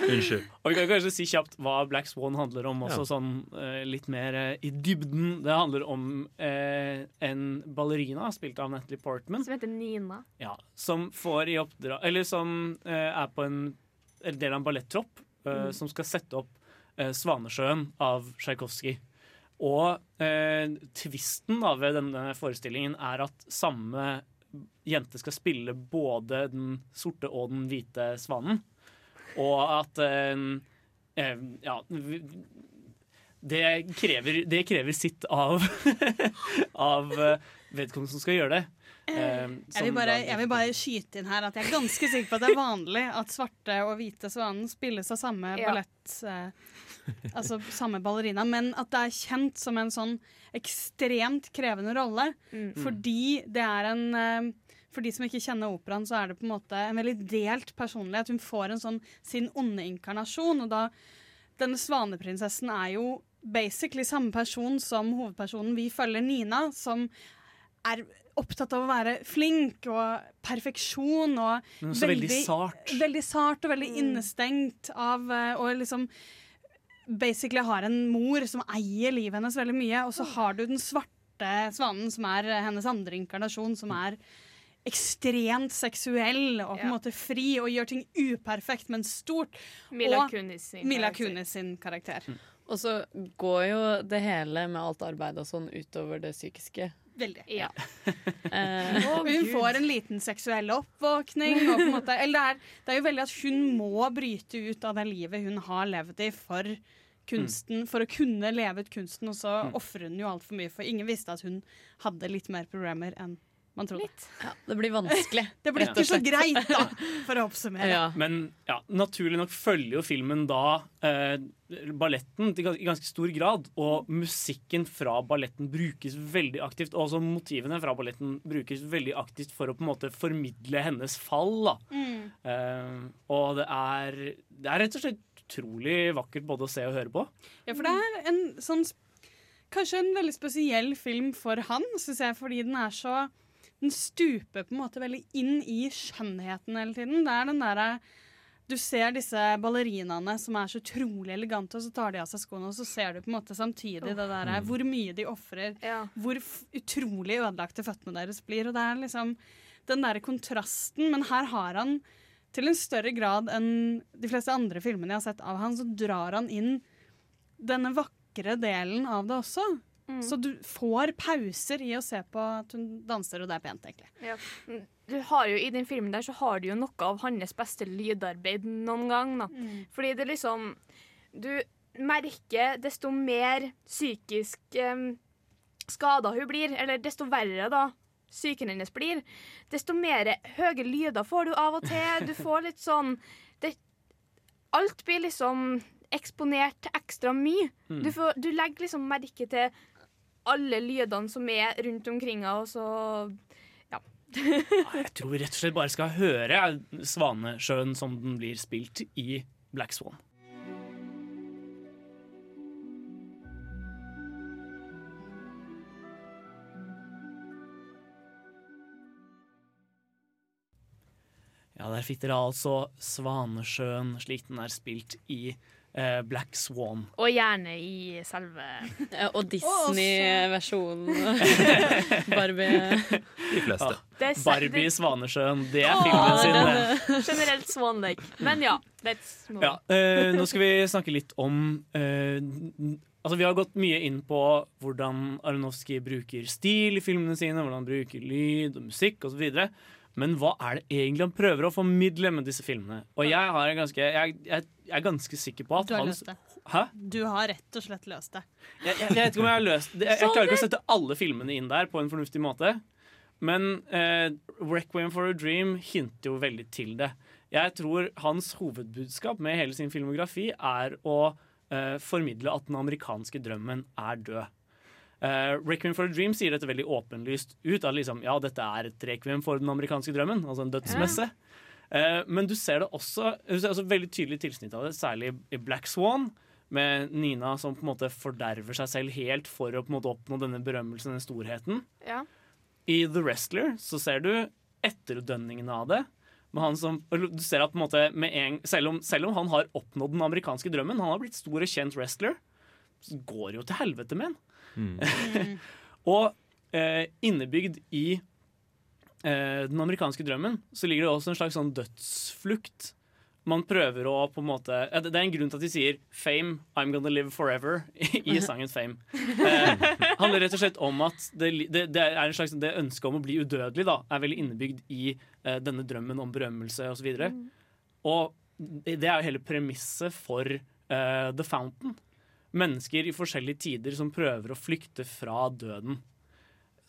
S4: Unnskyld.
S3: Og Vi kan kanskje si kjapt hva Black Swan handler om, også
S4: Ja.
S3: sånn uh, litt mer uh, i dybden. Det handler om uh, en ballerina spilt av Natalie Portman.
S5: Som heter Nina.
S3: Ja, som får i oppdrag Eller som er på en en del av en ballettropp
S5: Mm.
S3: som skal sette opp 'Svanesjøen' av Tsjajkovskij. Og eh, tvisten da ved denne forestillingen er at samme jente skal spille både den sorte og den hvite svanen. Og at eh, eh, Ja. Det krever, det krever sitt av, av eh, vedkommende som skal gjøre det. Eh,
S6: Jeg vil, bare, jeg vil bare skyte inn her at jeg er ganske sikker på at det er vanlig at svarte og hvite svanen spilles av samme
S5: Ja.
S6: ballett eh, Altså samme ballerina, men at det er kjent som en sånn ekstremt krevende rolle.
S5: Mm.
S6: Fordi det er en eh, For de som ikke kjenner operaen, så er det på en måte en veldig delt personlighet. Hun får en sånn sin onde inkarnasjon, og da Denne svaneprinsessen er jo basically samme person som hovedpersonen vi følger, Nina, som er opptatt av å være flink og perfeksjon og
S3: Men også veldig sart.
S6: Veldig sart og veldig innestengt av eh, Og liksom basically har en mor som eier livet hennes veldig mye, og så har du den svarte svanen, som er eh, hennes andre inkarnasjon, som er ekstremt seksuell og på en
S5: Ja.
S6: måte fri og gjør ting uperfekt, men stort.
S5: Mila
S6: og
S5: Kunis sin
S6: Mila
S5: karakter.
S6: Kunis sin karakter.
S7: Og så går jo det hele med alt arbeid og sånn utover det psykiske.
S6: Veldig.
S5: Ja.
S7: Eh,
S6: Og hun får en liten seksuell oppvåkning. Og på en måte, eller det, er, det er jo veldig at hun må bryte ut av det livet hun har levd i for kunsten, for å kunne leve ut kunsten. Og så
S7: Mm.
S6: ofrer hun jo altfor mye, for ingen visste at hun hadde litt mer problemer enn man trodde.
S7: Ja, det blir vanskelig.
S6: Det blir ikke så greit, da, for å oppsummere.
S3: Men ja, naturlig nok følger jo filmen da eh, balletten i ganske stor grad. Og musikken fra balletten brukes veldig aktivt. Og også motivene fra balletten brukes veldig aktivt for å på en måte formidle hennes fall. da.
S6: Mm.
S3: Eh, og det er, det er rett og slett utrolig vakkert både å se og høre på.
S6: Ja, for det er en sånn Kanskje en veldig spesiell film for han, syns jeg, fordi den er så Den stuper på en måte veldig inn i skjønnheten hele tiden. Det er den derre Du ser disse ballerinaene som er så utrolig elegante, og så tar de av seg skoene, og så ser du på en måte samtidig det derre
S5: Mm.
S6: hvor mye de ofrer, hvor f utrolig ødelagte føttene deres blir. Og det er liksom den derre kontrasten. Men her har han til en større grad enn de fleste andre filmene jeg har sett av han, så drar han inn denne vakre delen av det også.
S5: Mm.
S6: Så du får pauser i å se på at hun danser, og det er pent, egentlig.
S5: Ja. Du har jo, I den filmen der så har du jo noe av hans beste lydarbeid noen gang. Da. Fordi det liksom Du merker desto mer psykisk um, skada hun blir, eller desto verre da psyken hennes blir, desto mer høye lyder får du av og til. Du får litt sånn det, Alt blir liksom eksponert ekstra mye.
S3: Mm.
S5: Du, får, du legger liksom merke til alle lydene som er rundt omkring henne, og så ja.
S3: Ah, jeg tror vi rett og slett bare skal høre Svanesjøen som den blir spilt i Black Swan. Ja, der fikk dere altså Svanesjøen slik den er spilt i Black Swan eh, Black Swan.
S5: Og gjerne i selve
S7: Og Disney-versjonen. Barbie.
S4: De fleste.
S5: Det er
S3: Barbie i Svanesjøen, det er filmen sin.
S5: det-
S3: det.
S5: Generelt Swan Lake. Men ja, let's move
S3: Ja, eh, nå skal vi snakke litt om eh, Altså Vi har gått mye inn på hvordan Aronofsky bruker stil i filmene sine, hvordan han bruker lyd og musikk osv. Men hva er det egentlig han prøver å formidle med disse filmene? Og jeg, har en ganske, jeg, jeg, jeg er ganske sikker på at
S6: Du har
S3: hans
S6: løst det.
S3: Hæ?
S6: Du har rett og slett løst det.
S3: Jeg, jeg, vet ikke om jeg har løst det. Jeg, jeg klarer ikke å sette alle filmene inn der på en fornuftig måte. Men eh, Requiem for a Dream hinter jo veldig til det. Jeg tror hans hovedbudskap med hele sin filmografi er å eh, formidle at den amerikanske drømmen er død. Uh, Requiem for a Dream sier dette veldig åpenlyst ut. At liksom, ja, dette er et requiem for den amerikanske drømmen, altså en dødsmesse. Uh, men du ser det også, du ser også veldig tydelig tilsnitt av det, særlig i Black Swan, med Nina som på en måte forderver seg selv helt for å på en måte oppnå denne berømmelsen, denne storheten.
S5: Ja.
S3: I The Wrestler så ser du etterdønningene av det. Med han som, du ser at på en måte med en, selv, om, selv om han har oppnådd den amerikanske drømmen, han har blitt stor og kjent wrestler, går jo til helvete med han. og eh, innebygd i eh, den amerikanske drømmen så ligger det også en slags sånn dødsflukt. Man prøver å på en måte Det er en grunn til at de sier 'Fame, I'm gonna live forever' i sangen 'Fame'. Eh, handler rett og slett om at det, det, det er en slags Det ønsket om å bli udødelig da, er veldig innebygd i eh, denne drømmen om berømmelse osv. Og, og det det er jo hele premisset for eh, The Fountain. Mennesker i forskjellige tider som prøver å flykte fra døden.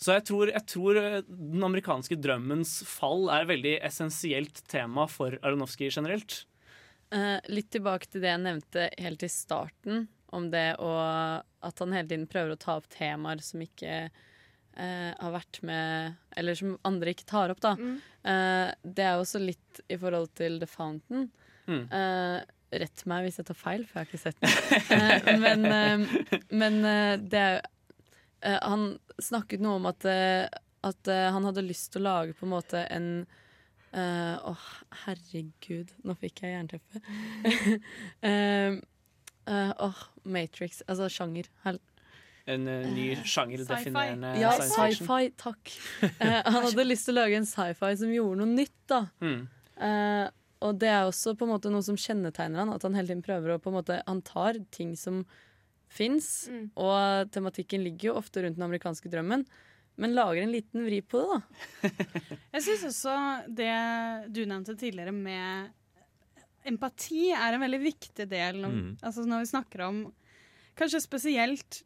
S3: Så jeg tror, jeg tror eh, den amerikanske drømmens fall er et veldig essensielt tema for Aronofsky generelt.
S7: Eh, litt tilbake til det jeg nevnte helt i starten, om det å At han hele tiden prøver å ta opp temaer som ikke eh, har vært med Eller som andre ikke tar opp, da. Eh, det er jo også litt i forhold til The Fountain.
S3: Mm.
S7: Eh, rett meg hvis jeg tar feil, for jeg har ikke sett den. Eh, men eh, men eh, det er Han snakket noe om at, at han hadde lyst til å lage på en måte en eh, oh, herregud, nå fikk jeg jernteppe. Åh, Åh, Matrix. Altså sjanger.
S3: En uh, ny sjangerdefinerende
S7: ja,
S3: science fiction.
S7: sci-fi, takk. Uh, han hadde lyst til å lage en sci-fi som gjorde noe nytt, da.
S3: Mm.
S7: Eh, og det er også på en måte noe som kjennetegner han, at han hele tiden prøver å på en måte Han tar ting som fins,
S5: Mm.
S7: og tematikken ligger jo ofte rundt den amerikanske drømmen, men lager en liten vri på det, da.
S6: Jeg syns også det du nevnte tidligere med empati er en veldig viktig del
S4: Mm.
S6: altså når vi snakker om kanskje spesielt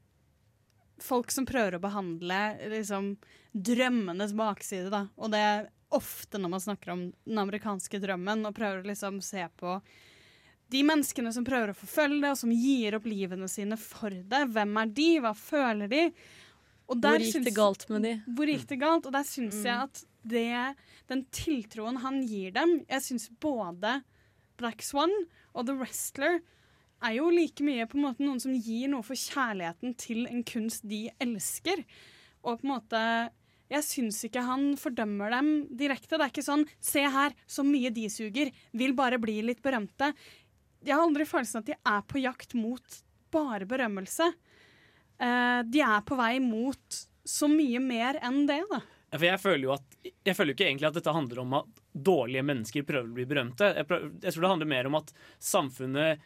S6: folk som prøver å behandle liksom, drømmenes bakside. Da. Og det er ofte når man snakker om den amerikanske drømmen og prøver å liksom se på de menneskene som prøver å forfølge det, og som gir opp livene sine for det. Hvem er de? Hva føler de?
S7: Hvor gikk det galt med de?
S6: Hvor gikk det galt? Og der syns jeg at det, den tiltroen han gir dem Jeg syns både Black Swan og The Wrestler er jo like mye på en måte noen som gir noe for kjærligheten til en kunst de elsker. Og på en måte Jeg syns ikke han fordømmer dem direkte. Det er ikke sånn 'se her, så mye de suger', vil bare bli litt berømte. Jeg har aldri følelsen at de er på jakt mot bare berømmelse. Eh, de er på vei mot så mye mer enn det, da.
S3: For jeg føler jo at Jeg føler ikke egentlig at dette handler om at dårlige mennesker prøver å bli berømte. Jeg, prøver, jeg tror det handler mer om at samfunnet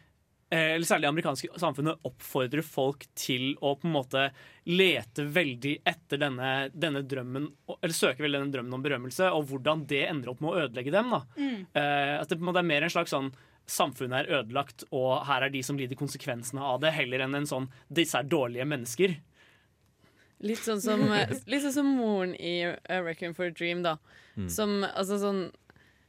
S3: eller særlig det amerikanske samfunnet oppfordrer folk til å på en måte lete veldig etter denne, denne drømmen Eller søke veldig denne drømmen om berømmelse, og hvordan det ender opp med å ødelegge dem. da.
S6: Mm.
S3: Eh, at det på en måte er mer en slags sånn Samfunnet er ødelagt, og her er de som lider konsekvensene av det, heller enn en sånn disse er dårlige mennesker.
S7: Litt sånn som, litt sånn som moren i A Reckon for a Dream, da.
S3: Mm.
S7: Som altså sånn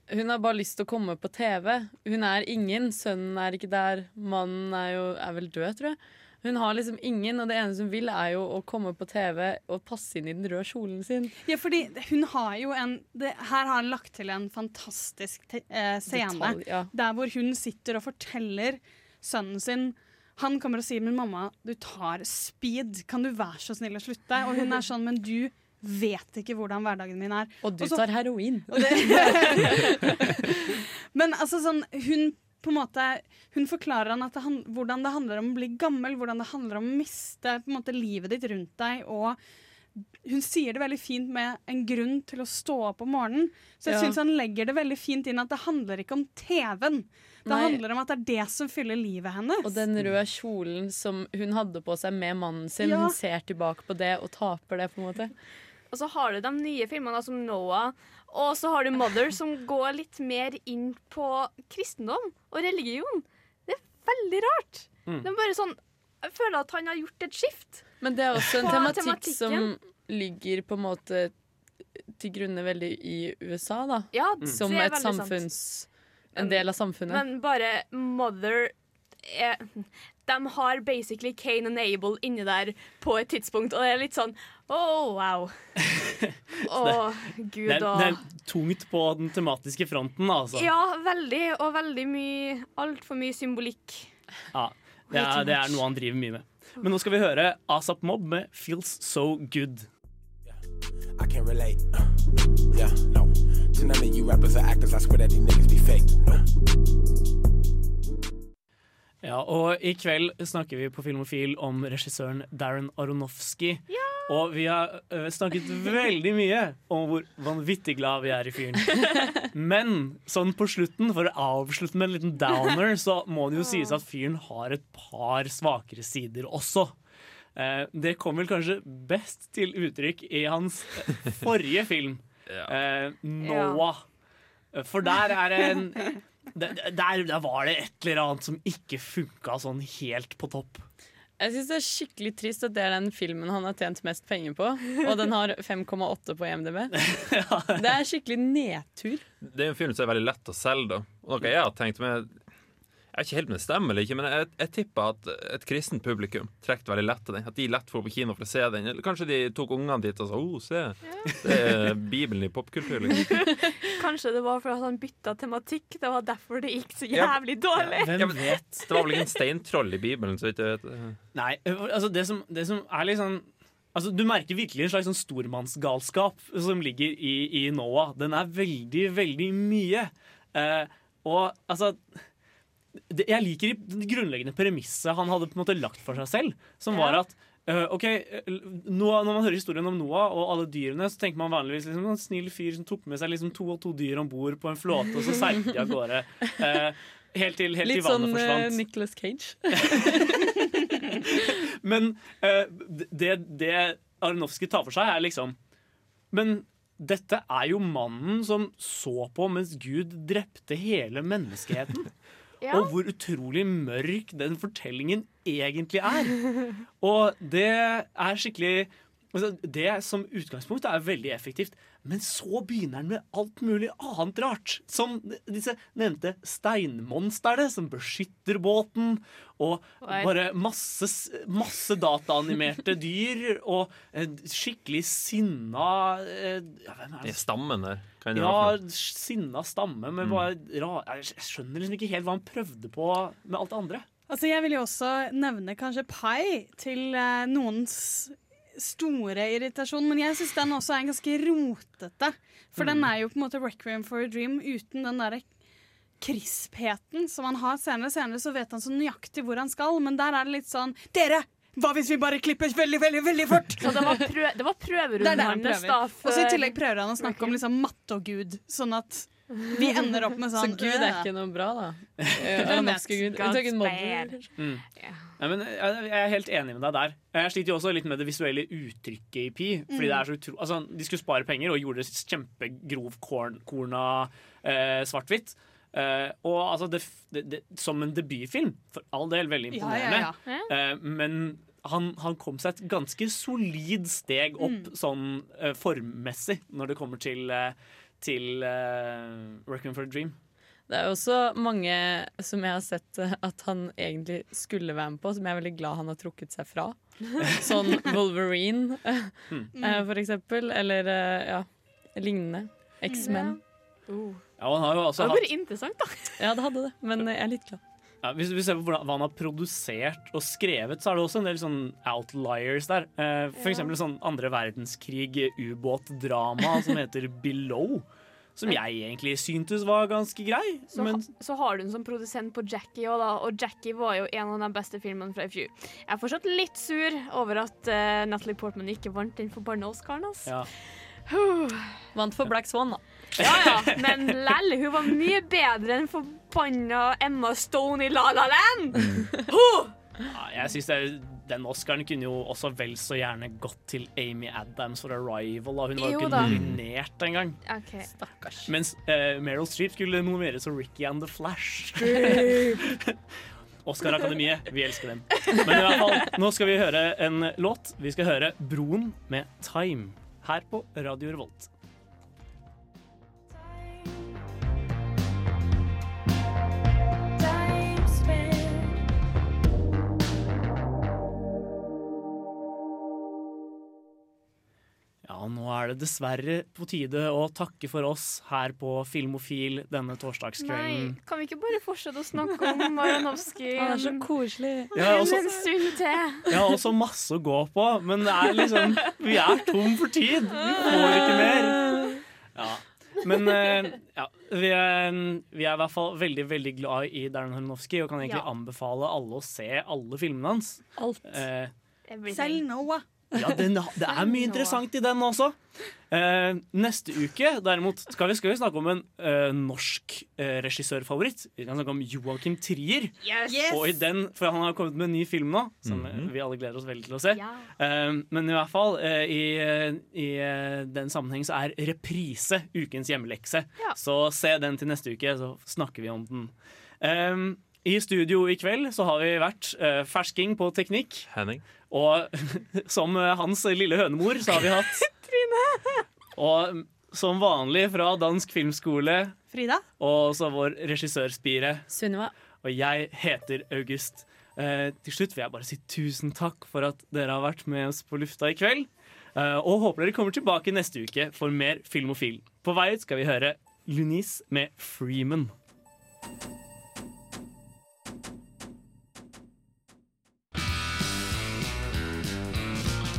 S7: Hun har bare lyst til å komme på TV. Hun er ingen. Sønnen er ikke der. Mannen er jo er vel død, tror jeg. Hun har liksom ingen, og det eneste hun vil, er jo å komme på TV og passe inn i den røde kjolen sin.
S6: Ja, fordi hun har jo en det, Her har han lagt til en fantastisk te, eh, scene.
S7: Detalj, ja.
S6: Der hvor hun sitter og forteller sønnen sin Han kommer og sier 'Men mamma, du tar speed. Kan du være så snill å slutte?' Og hun er sånn 'Men du vet ikke hvordan hverdagen min er.
S7: Og du
S6: Også,
S7: tar heroin.
S6: Men altså sånn Hun på en måte Hun forklarer han det, han- hvordan det handler om å bli gammel, hvordan det handler om å miste på en måte livet ditt rundt deg. Og hun sier det veldig fint med en grunn til å stå opp om morgenen. Så jeg
S7: Ja.
S6: synes han legger det veldig fint inn at det handler ikke om TV-en. Det
S7: Nei.
S6: handler om at det er det som fyller livet hennes.
S7: Og den røde kjolen som hun hadde på seg med mannen sin,
S5: Ja.
S7: hun ser tilbake på det og taper det, på en måte.
S5: Og så har du de nye filmene som Noah, og så har du Mother, som går litt mer inn på kristendom og religion. Det er veldig rart.
S7: Mm.
S5: Det er bare sånn Jeg føler at han har gjort et skift.
S7: Men det er også en tematikk som ligger på en måte til grunne veldig i USA, da.
S5: Ja,
S7: Som
S5: er
S7: et
S5: sant.
S7: samfunns... En del av samfunnet.
S5: Men bare Mother er, De har basically Kane and Abel inni der på et tidspunkt, og det er litt sånn oh, wow. Å, gud
S3: Det er,
S5: og
S3: det er tungt på den tematiske fronten, altså.
S5: Ja, veldig, og veldig mye Altfor mye symbolikk.
S3: Ja, det, er, det er noe han driver mye med. Men nå skal vi høre Asap Mob med 'Feels So Good'.
S20: I can't relate. Uh, yeah, no. To none of you rappers or actors, I swear that these niggas be fake. No.
S3: Ja, og i kveld snakker vi på Filmofil om regissøren Darren Aronofsky. Ja! Og vi har ø, snakket veldig mye om hvor vanvittig glad vi er i fyren. Men sånn på slutten, for å avslutte med en liten downer, så må det jo sies at fyren har et par svakere sider også. Eh, det kom vel kanskje best til uttrykk i hans forrige film, eh, 'Noah'. For der er det en der, der, var det et eller annet som ikke funka sånn helt på topp.
S7: Jeg syns det er skikkelig trist at det er den filmen han har tjent mest penger på. Og den har 5,8 på IMDb. Det er skikkelig nedtur.
S4: Det er en film som er veldig lett å selge. da Og noe jeg har tenkt med Jeg er ikke helt med stemmer eller ikke, men jeg, jeg tipper at et kristent publikum trekker veldig lett til den. At de lett får på kino for å se den. Eller kanskje de tok ungene dit og sa oh, se, det er Bibelen i popkultur. Liksom.
S5: Kanskje det var fordi han bytta tematikk. Det var derfor det gikk så
S4: Ja.
S5: jævlig dårlig.
S4: Ja, men Det var vel ikke en steintroll i Bibelen, så vidt jeg vet.
S3: Nei, altså det som, det som er litt sånn Altså, du merker virkelig en slags sånn stormannsgalskap som ligger i, i Noah. Den er veldig, veldig mye. Eh, og altså det, Jeg liker det grunnleggende premisset han hadde på en måte lagt for seg selv, som var at uh, ok, eh, Noah, Når man hører historien om Noah og alle dyrene, så tenker man vanligvis liksom, en snill fyr som tok med seg liksom to og to dyr om bord på en flåte, og så seilte de av gårde. Uh, helt til, helt
S7: Litt
S3: til vannet
S7: sånn uh,
S3: forsvant.
S7: Nicholas Cage.
S3: Men uh, det, det Aronofsky tar for seg, er liksom Men dette er jo mannen som så på mens Gud drepte hele menneskeheten.
S5: Ja.
S3: Og hvor utrolig mørk den fortellingen egentlig er. Og det er skikkelig altså, Det som utgangspunkt er veldig effektivt. Men så begynner han med alt mulig annet rart. Som disse nevnte steinmonstrene som beskytter båten. Og bare masse, masse dataanimerte dyr. Og skikkelig sinna eh, ja, hvem er det?
S4: stammen der. Kan
S3: Ja, sinna stamme. Men
S4: Mm.
S3: bare Jeg skjønner liksom ikke helt hva han prøvde på med alt det andre.
S6: Altså, jeg vil jo også nevne kanskje Pai til eh, noens store irritasjon, men jeg syns den også er ganske rotete. For den er jo på en måte Requiem for a Dream uten den derre krispheten som han har senere. Senere så vet han så nøyaktig hvor han skal, men der er det litt sånn Dere! Hva hvis vi bare klipper veldig, veldig veldig fort?
S5: Så det var, prø det var prøverunden
S6: er det
S5: hans, da.
S6: Og så i tillegg prøver han å snakke om liksom matte og Gud, sånn at vi ender opp med sånn Så
S7: Gud er ikke noe bra, da. Eh, norske Gud.
S3: Mm. Men jeg, er helt enig med deg der. Jeg sliter jo også litt med det visuelle uttrykket i Pi. Fordi
S5: Mm.
S3: det er så utro altså, De skulle spare penger og gjorde det kjempegrovkorna eh, svart-hvitt. Eh, og altså det, det, det, Som en debutfilm, for all del veldig
S6: Ja, ja,
S3: imponerende.
S6: ja.
S3: Eh, men han, han kom seg et ganske solid steg opp
S6: Mm.
S3: sånn eh, formmessig når det kommer til, eh, til uh, Requiem for a Dream.
S7: Det er også mange som jeg har sett eh, at han egentlig skulle være med på, som jeg er veldig glad han har trukket seg fra. Sånn Wolverine,
S3: Mm.
S7: eh, for eksempel. Eller eh, ja, lignende. X-Men.
S3: Ja, og han har jo også
S5: Det hadde vært interessant, da.
S7: Ja, det hadde det, men jeg er litt glad.
S3: Ja, hvis vi ser på hva han har produsert og skrevet, så er det også en del sånn outliers der. Eh, for eksempel sånn andre verdenskrig-ubåtdrama som heter Below. Som jeg egentlig syntes var ganske grei.
S5: Så,
S3: men
S5: ha, så har du en som produsent på Jackie òg, da. Og Jackie var jo en av de beste filmene fra i fjor. Jeg er fortsatt litt sur over at uh, Natalie Portman ikke vant den forbanna Oscaren. ass.
S3: ja.
S7: Vant for Black Swan, da.
S5: Ja ja, men lell, hun var mye bedre enn forbanna Emma Stone i La La Land! Huh!
S3: Ja, jeg synes det, Den Oscaren kunne jo også vel så gjerne gått til Amy Adams for 'Arrival'. Da. Hun var jo ikke
S5: da.
S3: nominert engang.
S5: Stakkars
S3: Mens uh, Meryl Streep skulle nomineres som Ricky and the Flash. Oscar-akademiet, vi elsker dem. Men i hvert fall, nå skal vi høre en låt. Vi skal høre 'Broen' med 'Time' her på Radio Revolt. Nå er det dessverre på tide å takke for oss her på Filmofil denne
S5: Nei,
S3: torsdagskvelden.
S5: kan vi ikke bare fortsette å snakke om Marianovskij
S7: Han er så koselig.
S3: Ja, også-
S5: en stund til?
S3: Ja, har også masse å gå på, men det er liksom Vi er tom for tid. Vi får ikke mer. Ja. Men eh, ja, vi, er, vi er i hvert fall veldig veldig glad i Darren Holinovsky og kan egentlig
S6: Ja.
S3: anbefale alle å se alle filmene hans.
S7: Alt.
S3: Eh,
S6: Selv Noah.
S3: Ja, den, det er mye interessant i den også. Eh, neste uke derimot skal vi, skal vi snakke om en eh, norsk eh, regissørfavoritt. Vi kan snakke om Joakim Trier.
S5: Yes.
S3: Og i den, For han har kommet med en ny film nå, som eh, vi alle gleder oss veldig til å se. Eh, men i hvert fall, eh, i, i eh, den sammenheng så er reprise ukens hjemmelekse.
S5: Ja.
S3: Så se den til neste uke, så snakker vi om den. Eh, I studio i kveld så har vi vært eh, fersking på teknikk.
S4: Henning.
S3: Og som eh, hans lille hønemor så har vi hatt Og som vanlig fra Dansk Filmskole
S6: Frida?
S3: og så vår regissørspire.
S7: Sunniva.
S3: Og jeg heter August. Eh, til slutt vil jeg bare si tusen takk for at dere har vært med oss på lufta i kveld. Eh, og håper dere kommer tilbake neste uke for mer Filmofil. På vei ut skal vi høre Lunis med Freeman.